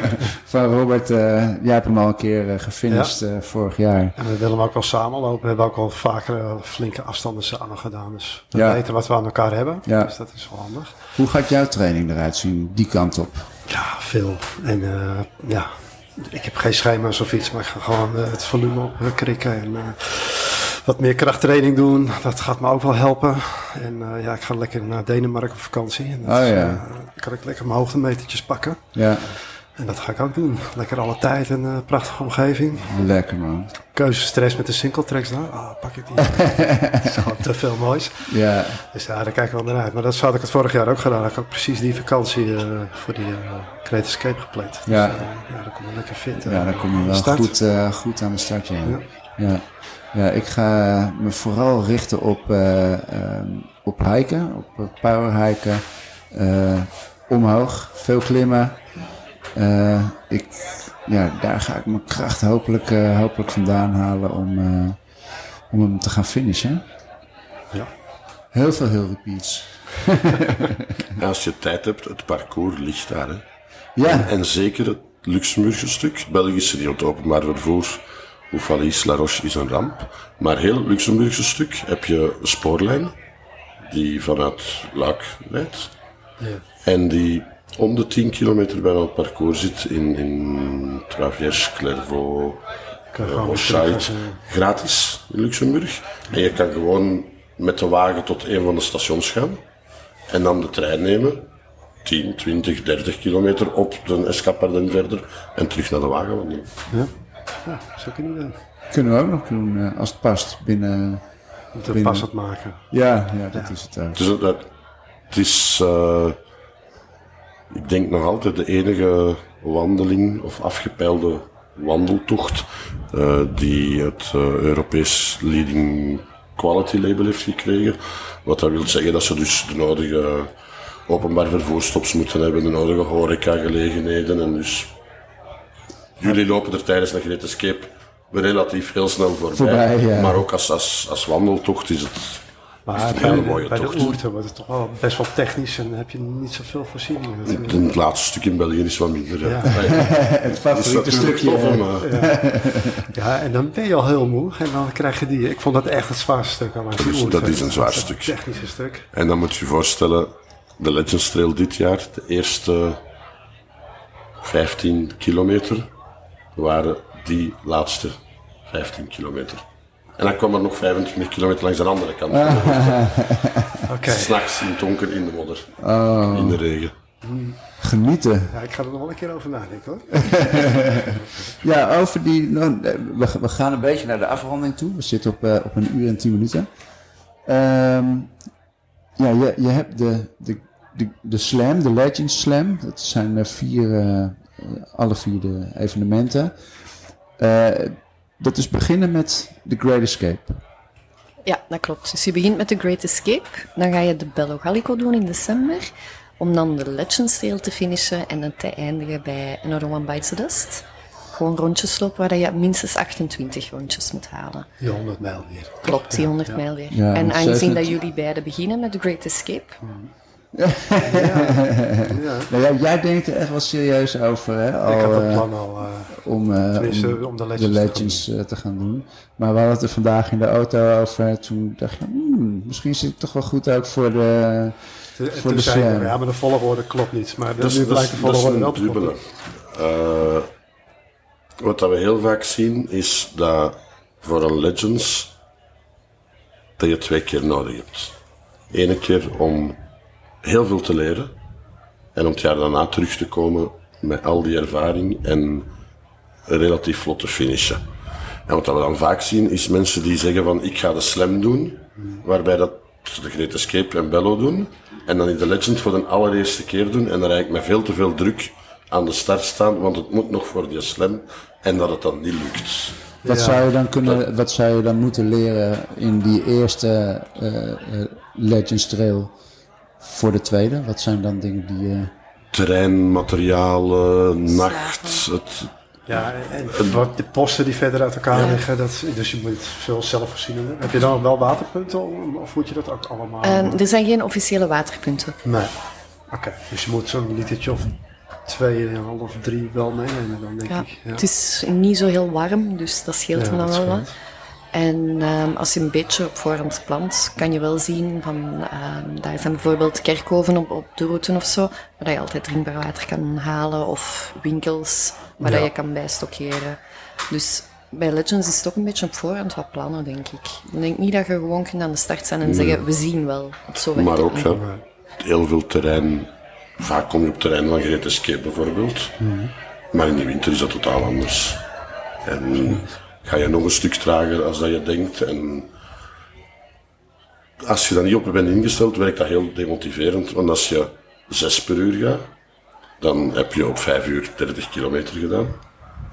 van Robert. Uh, jij hebt hem al een keer gefinished ja. vorig jaar. En we willen hem ook wel samenlopen. We hebben ook al vaker flinke afstanden samen gedaan. Dus we ja. weten wat we aan elkaar hebben. Ja. Dus dat is wel handig. Hoe gaat jouw training eruit zien, die kant op? Ja, veel. En ja, ik heb geen schema's of iets, maar ik ga gewoon het volume op krikken. En wat meer krachttraining doen. Dat gaat me ook wel helpen. En uh, ja, ik ga lekker naar Denemarken op vakantie. En dat oh, ja. uh, kan ik lekker mijn hoogtemetertjes pakken. Ja. En dat ga ik ook doen. Lekker alle tijd en uh, prachtige omgeving. Lekker man. Keuzestress met de single-tracks daar. Ah, pak ik die. dat is gewoon te veel moois. Ja. Dus ja, daar kijk ik wel naar uit. Maar dat had ik het vorig jaar ook gedaan. Ik had ook precies die vakantie uh, voor die uh, Great Escape gepland. Dus, ja. ja, dan kom je lekker fit. ja, dan kom je wel goed, goed aan de start. ja. ja. ja. Ja, ik ga me vooral richten op, um, op hiken, op power hiken, uh, omhoog, veel klimmen. Uh, ik, ja, daar ga ik mijn kracht hopelijk, hopelijk vandaan halen om, om hem te gaan finishen. Ja. Heel veel heel repeats. Als je tijd hebt, het parcours ligt daar. Hè? Ja. En, en zeker het Luxemburgse stuk, Belgische die op het openbaar vervoer Oefalis La Roche is een ramp. Maar heel het Luxemburgse stuk heb je een spoorlijn die vanuit Luik leidt. Ja. En die om de 10 kilometer bij het parcours zit in, in Traviers, Clairvaux, uh, gratis in Luxemburg. En je kan gewoon met de wagen tot een van de stations gaan en dan de trein nemen. 10, 20, 30 kilometer op de Escaparden verder en terug naar de wagen wandelen. Ja. Ja, zo kunnen we Kunnen we ook nog doen uh, als het past binnen... Te passend maken. Ja, ja dat ja. is het. Dus dat, het is, uh, ik denk nog altijd de enige wandeling of afgepeilde wandeltocht uh, die het Europees Leading Quality Label heeft gekregen. Wat dat wil zeggen dat ze dus de nodige openbaar vervoerstops moeten hebben, de nodige horecagelegenheden en dus Jullie lopen er tijdens een Great Escape relatief heel snel voorbij. voorbij ja. Maar ook als, als, als wandeltocht is het maar een hele mooie bij tocht. de Oerten wordt het toch wel best wel technisch en heb je niet zoveel voorzieningen. Het, het laatste stuk in België is wat minder. Ja. het favoriete stukje. Ja. ja, en dan ben je al heel moe en dan krijg je die. Ik vond dat echt het zwaarste stuk. Aan dat, is, dat is een zwaar stuk. technische stuk. En dan moet je je voorstellen, de Legends Trail dit jaar, de eerste 15 kilometer waren die laatste 15 kilometer. En dan kwam er nog 25 kilometer langs de andere kant. okay. S'nachts in het donker, in de modder, oh. in de regen. Genieten. Ja, ik ga er nog wel een keer over nadenken hoor. ja, over die. Nou, we, we, gaan een beetje naar de afronding toe. We zitten op, uh, op een uur en tien minuten. Um, ja, je, je hebt de, de, de, de Slam, de Legends Slam. Dat zijn uh, vier, uh, alle vier de evenementen. Uh, dat is beginnen met The Great Escape. Ja, dat klopt. Dus je begint met The Great Escape. Dan ga je de Bello Gallico doen in december. Om dan de Legends Trail te finishen en dan te eindigen bij Another One Bites the Dust. Gewoon rondjes lopen waar je minstens 28 rondjes moet halen. Die 100 mijl weer. Klopt, die 100 ja. mijl weer. Ja, en aangezien 27 dat jullie beiden beginnen met The Great Escape, ja. Nou ja, jij denkt er echt wel serieus over, hè? Al, ik had het plan al om, om, om, de Legends, de legends te, te, gaan doen. Maar we hadden het er vandaag in de auto over. Toen dacht je, hmm, misschien zit het toch wel goed ook voor de voor de slam. Ja, maar de volgorde klopt niet. Maar dat, nu blijkt de volgorde wel te kloppen. Uh, wat dat we heel vaak zien, is dat voor een Legends dat je twee keer nodig hebt. Eén keer om heel veel te leren en om het jaar daarna terug te komen met al die ervaring en relatief vlot te finishen. En wat we dan vaak zien, is mensen die zeggen van ik ga de slam doen, waarbij dat de Great Escape en Bello doen, en dan in de Legend voor de allereerste keer doen, en dan eigenlijk met veel te veel druk aan de start staan, want het moet nog voor die slam, en dat het dan niet lukt. Wat, zou je dan kunnen, wat zou je dan moeten leren in die eerste uh, Legends Trail voor de tweede? Wat zijn dan dingen die je... Terrein, materialen, nacht, het, ja, en wat de posten die verder uit elkaar liggen, dat, dus je moet veel zelfvoorzienender. Heb je dan wel waterpunten of moet je dat ook allemaal? Uh, er zijn geen officiële waterpunten. Nee. Oké, dus je moet zo'n litertje of twee, half drie wel meenemen dan denk ik. Ja. Het is niet zo heel warm, dus dat scheelt ja, me dan wel wat. En um, als je een beetje op voorhand plant, kan je wel zien van, um, daar zijn bijvoorbeeld kerkhoven op, op de route of zo, waar je altijd drinkbaar water kan halen, of winkels waar ja. je kan bijstockeren. Dus bij Legends is het toch een beetje op voorhand wat plannen, denk ik. Ik denk niet dat je gewoon kunt aan de start zijn en zeggen, we zien wel. Zo maar ook, ja, heel veel terrein Vaak kom je op terrein van Escape bijvoorbeeld. Mm. Maar in de winter is dat totaal anders. En ga je nog een stuk trager als dat je denkt. En als je dan niet op bent ingesteld, werkt dat heel demotiverend. Want als je 6 per uur gaat, dan heb je op 5 uur 30 kilometer gedaan.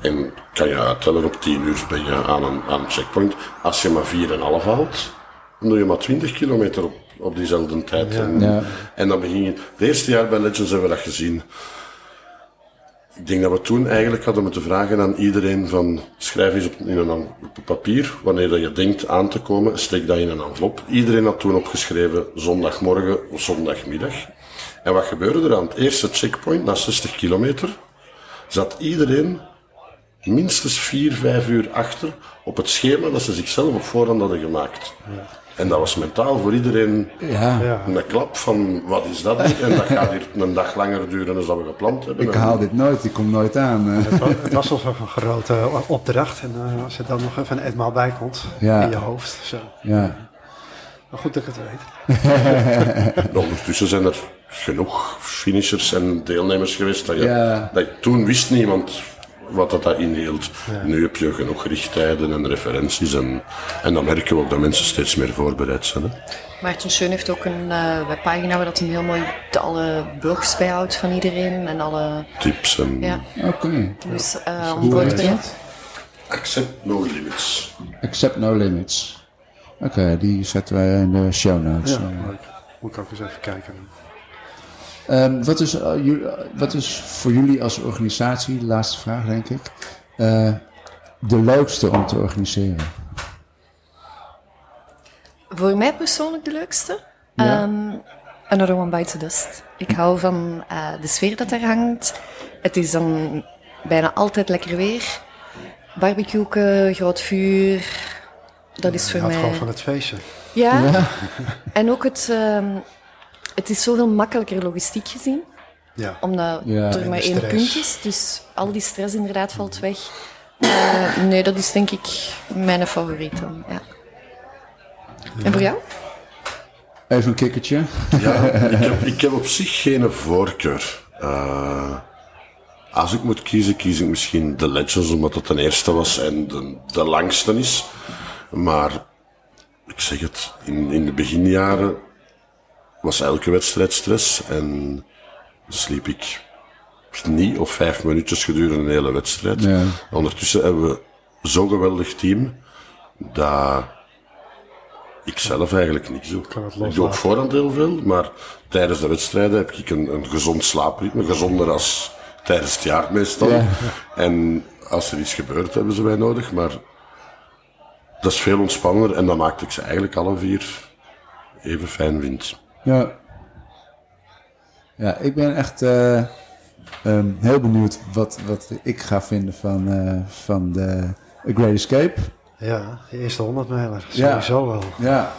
En kan je uittellen, op 10 uur ben je aan een, aan een checkpoint. Als je maar 4,5 haalt, dan doe je maar 20 kilometer op op diezelfde tijd. Ja. En, ja. en, dan begin je... Het eerste jaar bij Legends hebben we dat gezien. Ik denk dat we toen eigenlijk hadden moeten vragen aan iedereen van schrijf eens op, in een, op papier wanneer dat je denkt aan te komen, steek dat in een envelop. Iedereen had toen opgeschreven zondagmorgen of zondagmiddag. En wat gebeurde er aan het eerste checkpoint, na 60 kilometer, zat iedereen minstens 4, 5 uur achter op het schema dat ze zichzelf op voorhand hadden gemaakt. Ja. En dat was mentaal voor iedereen ja. een klap van wat is dat En dat gaat hier een dag langer duren dan we gepland hebben. Ik haal dit nooit, ik kom nooit aan. Het was, het was al zo'n grote opdracht. En uh, als er dan nog even een etmaal bij komt in je hoofd. Zo. Ja. Maar goed dat ik het weet. Ondertussen zijn er genoeg finishers en deelnemers geweest dat je, dat je toen wist niemand wat dat, dat inhield. Nu heb je genoeg richttijden en referenties en, en dan merken we ook dat mensen steeds meer voorbereid zijn. Hè. Maarten Schoen heeft ook een uh, webpagina waar dat een heel mooi alle blogs bijhoudt van iedereen en alle tips en. Ja. Oké. Dus uh, om voor te Accept no limits. Accept no limits. Oké, die zetten wij in de show notes. Ja. Moet ik ook eens even kijken. Um, wat, is, uh, wat is voor jullie als organisatie, de laatste vraag denk ik, uh, de leukste om te organiseren? Voor mij persoonlijk de leukste? Ja. Um, Another One Bites the Dust. Ik hou van uh, de sfeer dat er hangt. Het is dan bijna altijd lekker weer. Barbecue, groot vuur. Dat is voor mij... gewoon van het feestje. Ja. ja. en ook het... Um, het is zoveel makkelijker logistiek gezien. Ja. Omdat er maar één punt is. Dus al die stress inderdaad valt weg. Uh, nee, dat is denk ik mijn favoriet dan. Ja. En voor jou? Even een kikkertje. Ja, ik heb, ik heb op zich geen voorkeur. Uh, als ik moet kiezen, kies ik misschien de Legends, omdat het de eerste was en de, de langste is. Maar ik zeg het, in, in de beginjaren was elke wedstrijd stress en sliep ik niet of vijf minuutjes gedurende een hele wedstrijd. Ja. Ondertussen hebben we zo'n geweldig team dat ik zelf eigenlijk niet zo. Ik doe op voorhand heel veel, maar tijdens de wedstrijden heb ik een, een gezond slaapritme, gezonder als tijdens het jaar meestal. Ja. En als er iets gebeurt, hebben ze mij nodig, maar dat is veel ontspannender en dan maakte ik ze eigenlijk alle vier even fijn vind. Ja. Ja, ik ben echt ehm, heel benieuwd wat, wat ik ga vinden van, van de Great Escape. Ja, de eerste 100 mijler. Sowieso wel. Ja,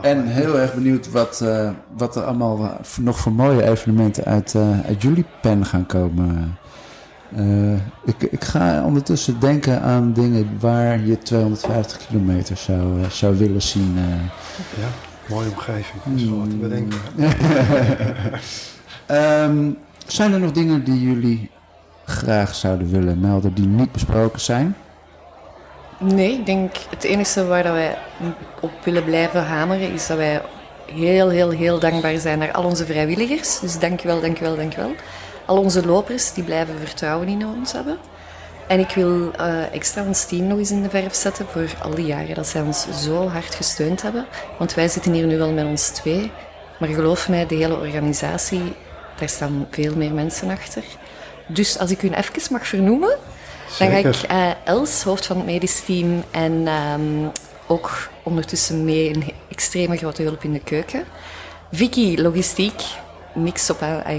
en heel erg benieuwd wat, uh, wat er allemaal nog voor mooie evenementen uit, uit jullie pen gaan komen. ik, ik ga ondertussen denken aan dingen waar je 250 kilometer zou, zou willen zien. Ja, mooie omgeving. Dat is wat te bedenken. um, zijn er nog dingen die jullie graag zouden willen melden die niet besproken zijn? Nee, ik denk het enige waar wij op willen blijven hameren is dat wij heel, heel, heel dankbaar zijn naar al onze vrijwilligers. Dus dankjewel, dankjewel, dankjewel. Al onze lopers die blijven vertrouwen in ons hebben. En ik wil uh, extra ons team nog eens in de verf zetten voor al die jaren dat zij ons zo hard gesteund hebben. Want wij zitten hier nu wel met ons twee. Maar geloof mij, de hele organisatie, daar staan veel meer mensen achter. Dus als ik u even mag vernoemen, dan ga ik uh, Els, hoofd van het medisch team, en um, ook ondertussen mee een extreme grote hulp in de keuken. Vicky, logistiek, niks op haar,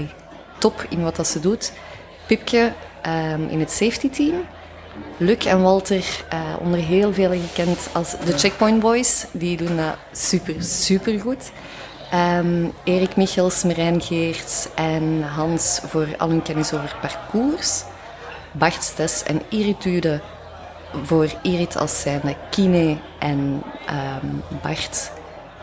top in wat dat ze doet. Pipke um, in het safety team. Luc en Walter, uh, onder heel veel gekend als de Checkpoint Boys. Die doen dat super, super goed. Um, Erik Michels, Marijn Geerts en Hans voor al hun kennis over parcours. Bart Stes en Iritude voor Irit als zijnde kine en um, Bart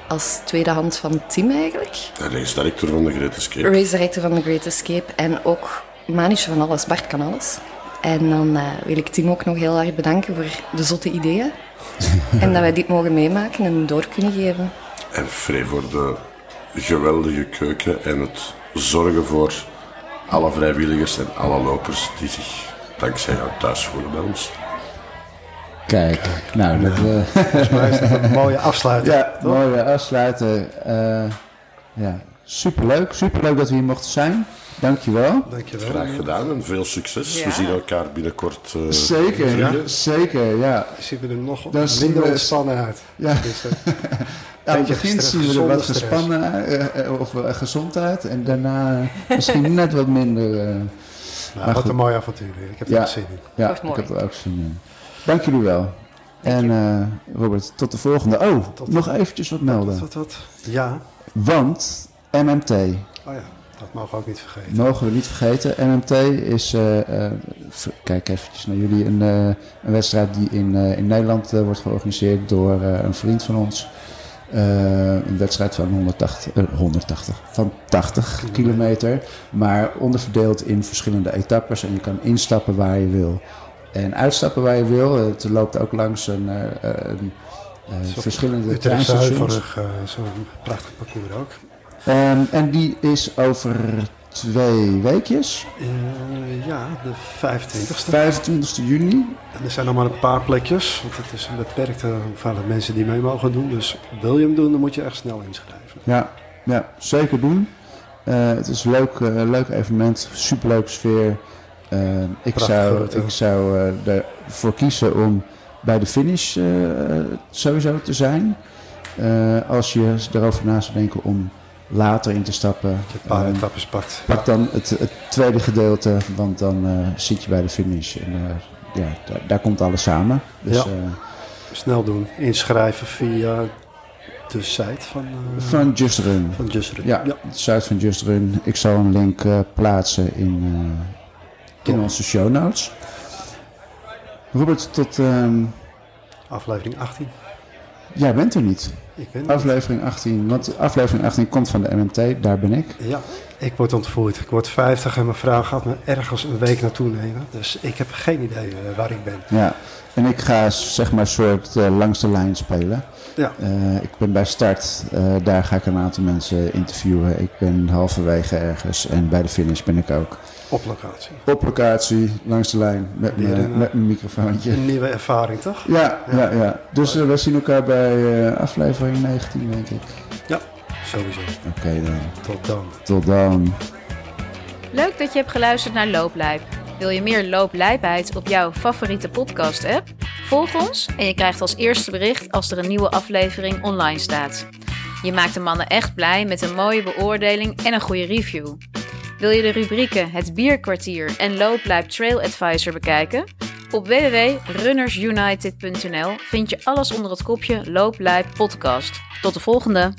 als tweede hand van Tim eigenlijk. De race director van de Great Escape. Race director van de Great Escape en ook manisje van alles. Bart kan alles. En dan uh, wil ik Tim ook nog heel erg bedanken voor de zotte ideeën. en dat wij dit mogen meemaken en door kunnen geven. En Frey voor de geweldige keuken en het zorgen voor alle vrijwilligers en alle lopers die zich dankzij jou thuis voelen bij ons. Kijk, nou, dat, uh, een mooie afsluiting. Ja, toch? mooie afsluiten. Uh, ja, superleuk. Superleuk dat we hier mochten zijn. Dankjewel. Dankjewel. Graag gedaan en veel succes. We zien elkaar binnenkort. Uh, zeker, ja. zeker, ja. Zien we er nog minder ontspannen uit. Ja. Dus, aan het begin zien we er wat gespannen of gezond uit en daarna misschien net wat minder. Nou, wat een mooi avontuur Ik heb er ja, zin in. Ja, ik heb er ook zin in. Dank jullie wel. en uh, Robert, tot de volgende. Oh, nog eventjes wat melden. Wat, wat, Ja. Want MMT. Oh ja, dat mogen we ook niet vergeten. Mogen we niet vergeten. MMT is, uh, uh, kijk eventjes naar jullie, een, een wedstrijd die in, in Nederland wordt georganiseerd door een vriend van ons. Een wedstrijd van 180, uh, 180 van 80 kilometer, maar onderverdeeld in verschillende etappes. En je kan instappen waar je wil en uitstappen waar je wil. Het loopt ook langs een, uh, een verschillende treinstations. Zo'n prachtig parcours ook. Um, en die is over twee weekjes. Uh, ja, de 25e. 25 juni. En er zijn nog maar een paar plekjes, want het is een beperkte hoeveelheid mensen die mee mogen doen. Dus wil je hem doen, dan moet je echt snel inschrijven. Ja, ja zeker doen. Uh, het is een leuk, uh, leuk evenement, superleuke sfeer. ik, zou, ik zou ervoor kiezen om bij de finish sowieso te zijn. als je erover na zou denken om later in te stappen. Je paar uh, etappes pakt. Pak dan het, het, tweede gedeelte, want dan uh, zit je bij de finish. En, uh, ja, daar, daar, komt alles samen. Dus. Snel doen. Inschrijven via de site van... van Just Run. Van Just Run. Ja, de site van Just Run. Ik zal een link plaatsen in, in onze show notes. Robert, tot... Um, Aflevering 18. Jij bent er niet. Ik ben aflevering 18, want aflevering 18 komt van de MMT, daar ben ik. Ja, ik word ontvoerd. Ik word 50 en mijn vrouw gaat me ergens een week naartoe nemen. Dus ik heb geen idee uh, waar ik ben. Ja, en ik ga zeg maar soort uh, langs de lijn spelen. Ja. Uh, ik ben bij start, daar ga ik een aantal mensen interviewen. Ik ben halverwege ergens en bij de finish ben ik ook. Op locatie. Op locatie, langs de lijn, met, mijn, met mijn microfoontje. Een nieuwe ervaring, toch? Ja, ja. ja, Dus uh, we zien elkaar bij uh, aflevering 19, denk ik. Ja, sowieso. Oké okay, dan. Tot dan. Tot dan. Leuk dat je hebt geluisterd naar Looplijp. Wil je meer looplijpheid op jouw favoriete podcast-app? Volg ons en je krijgt als eerste bericht als er een nieuwe aflevering online staat. Je maakt de mannen echt blij met een mooie beoordeling en een goede review. Wil je de rubrieken Het Bierkwartier en Looplijp Trail Advisor bekijken? Op www.runnersunited.nl vind je alles onder het kopje Looplijp Podcast. Tot de volgende!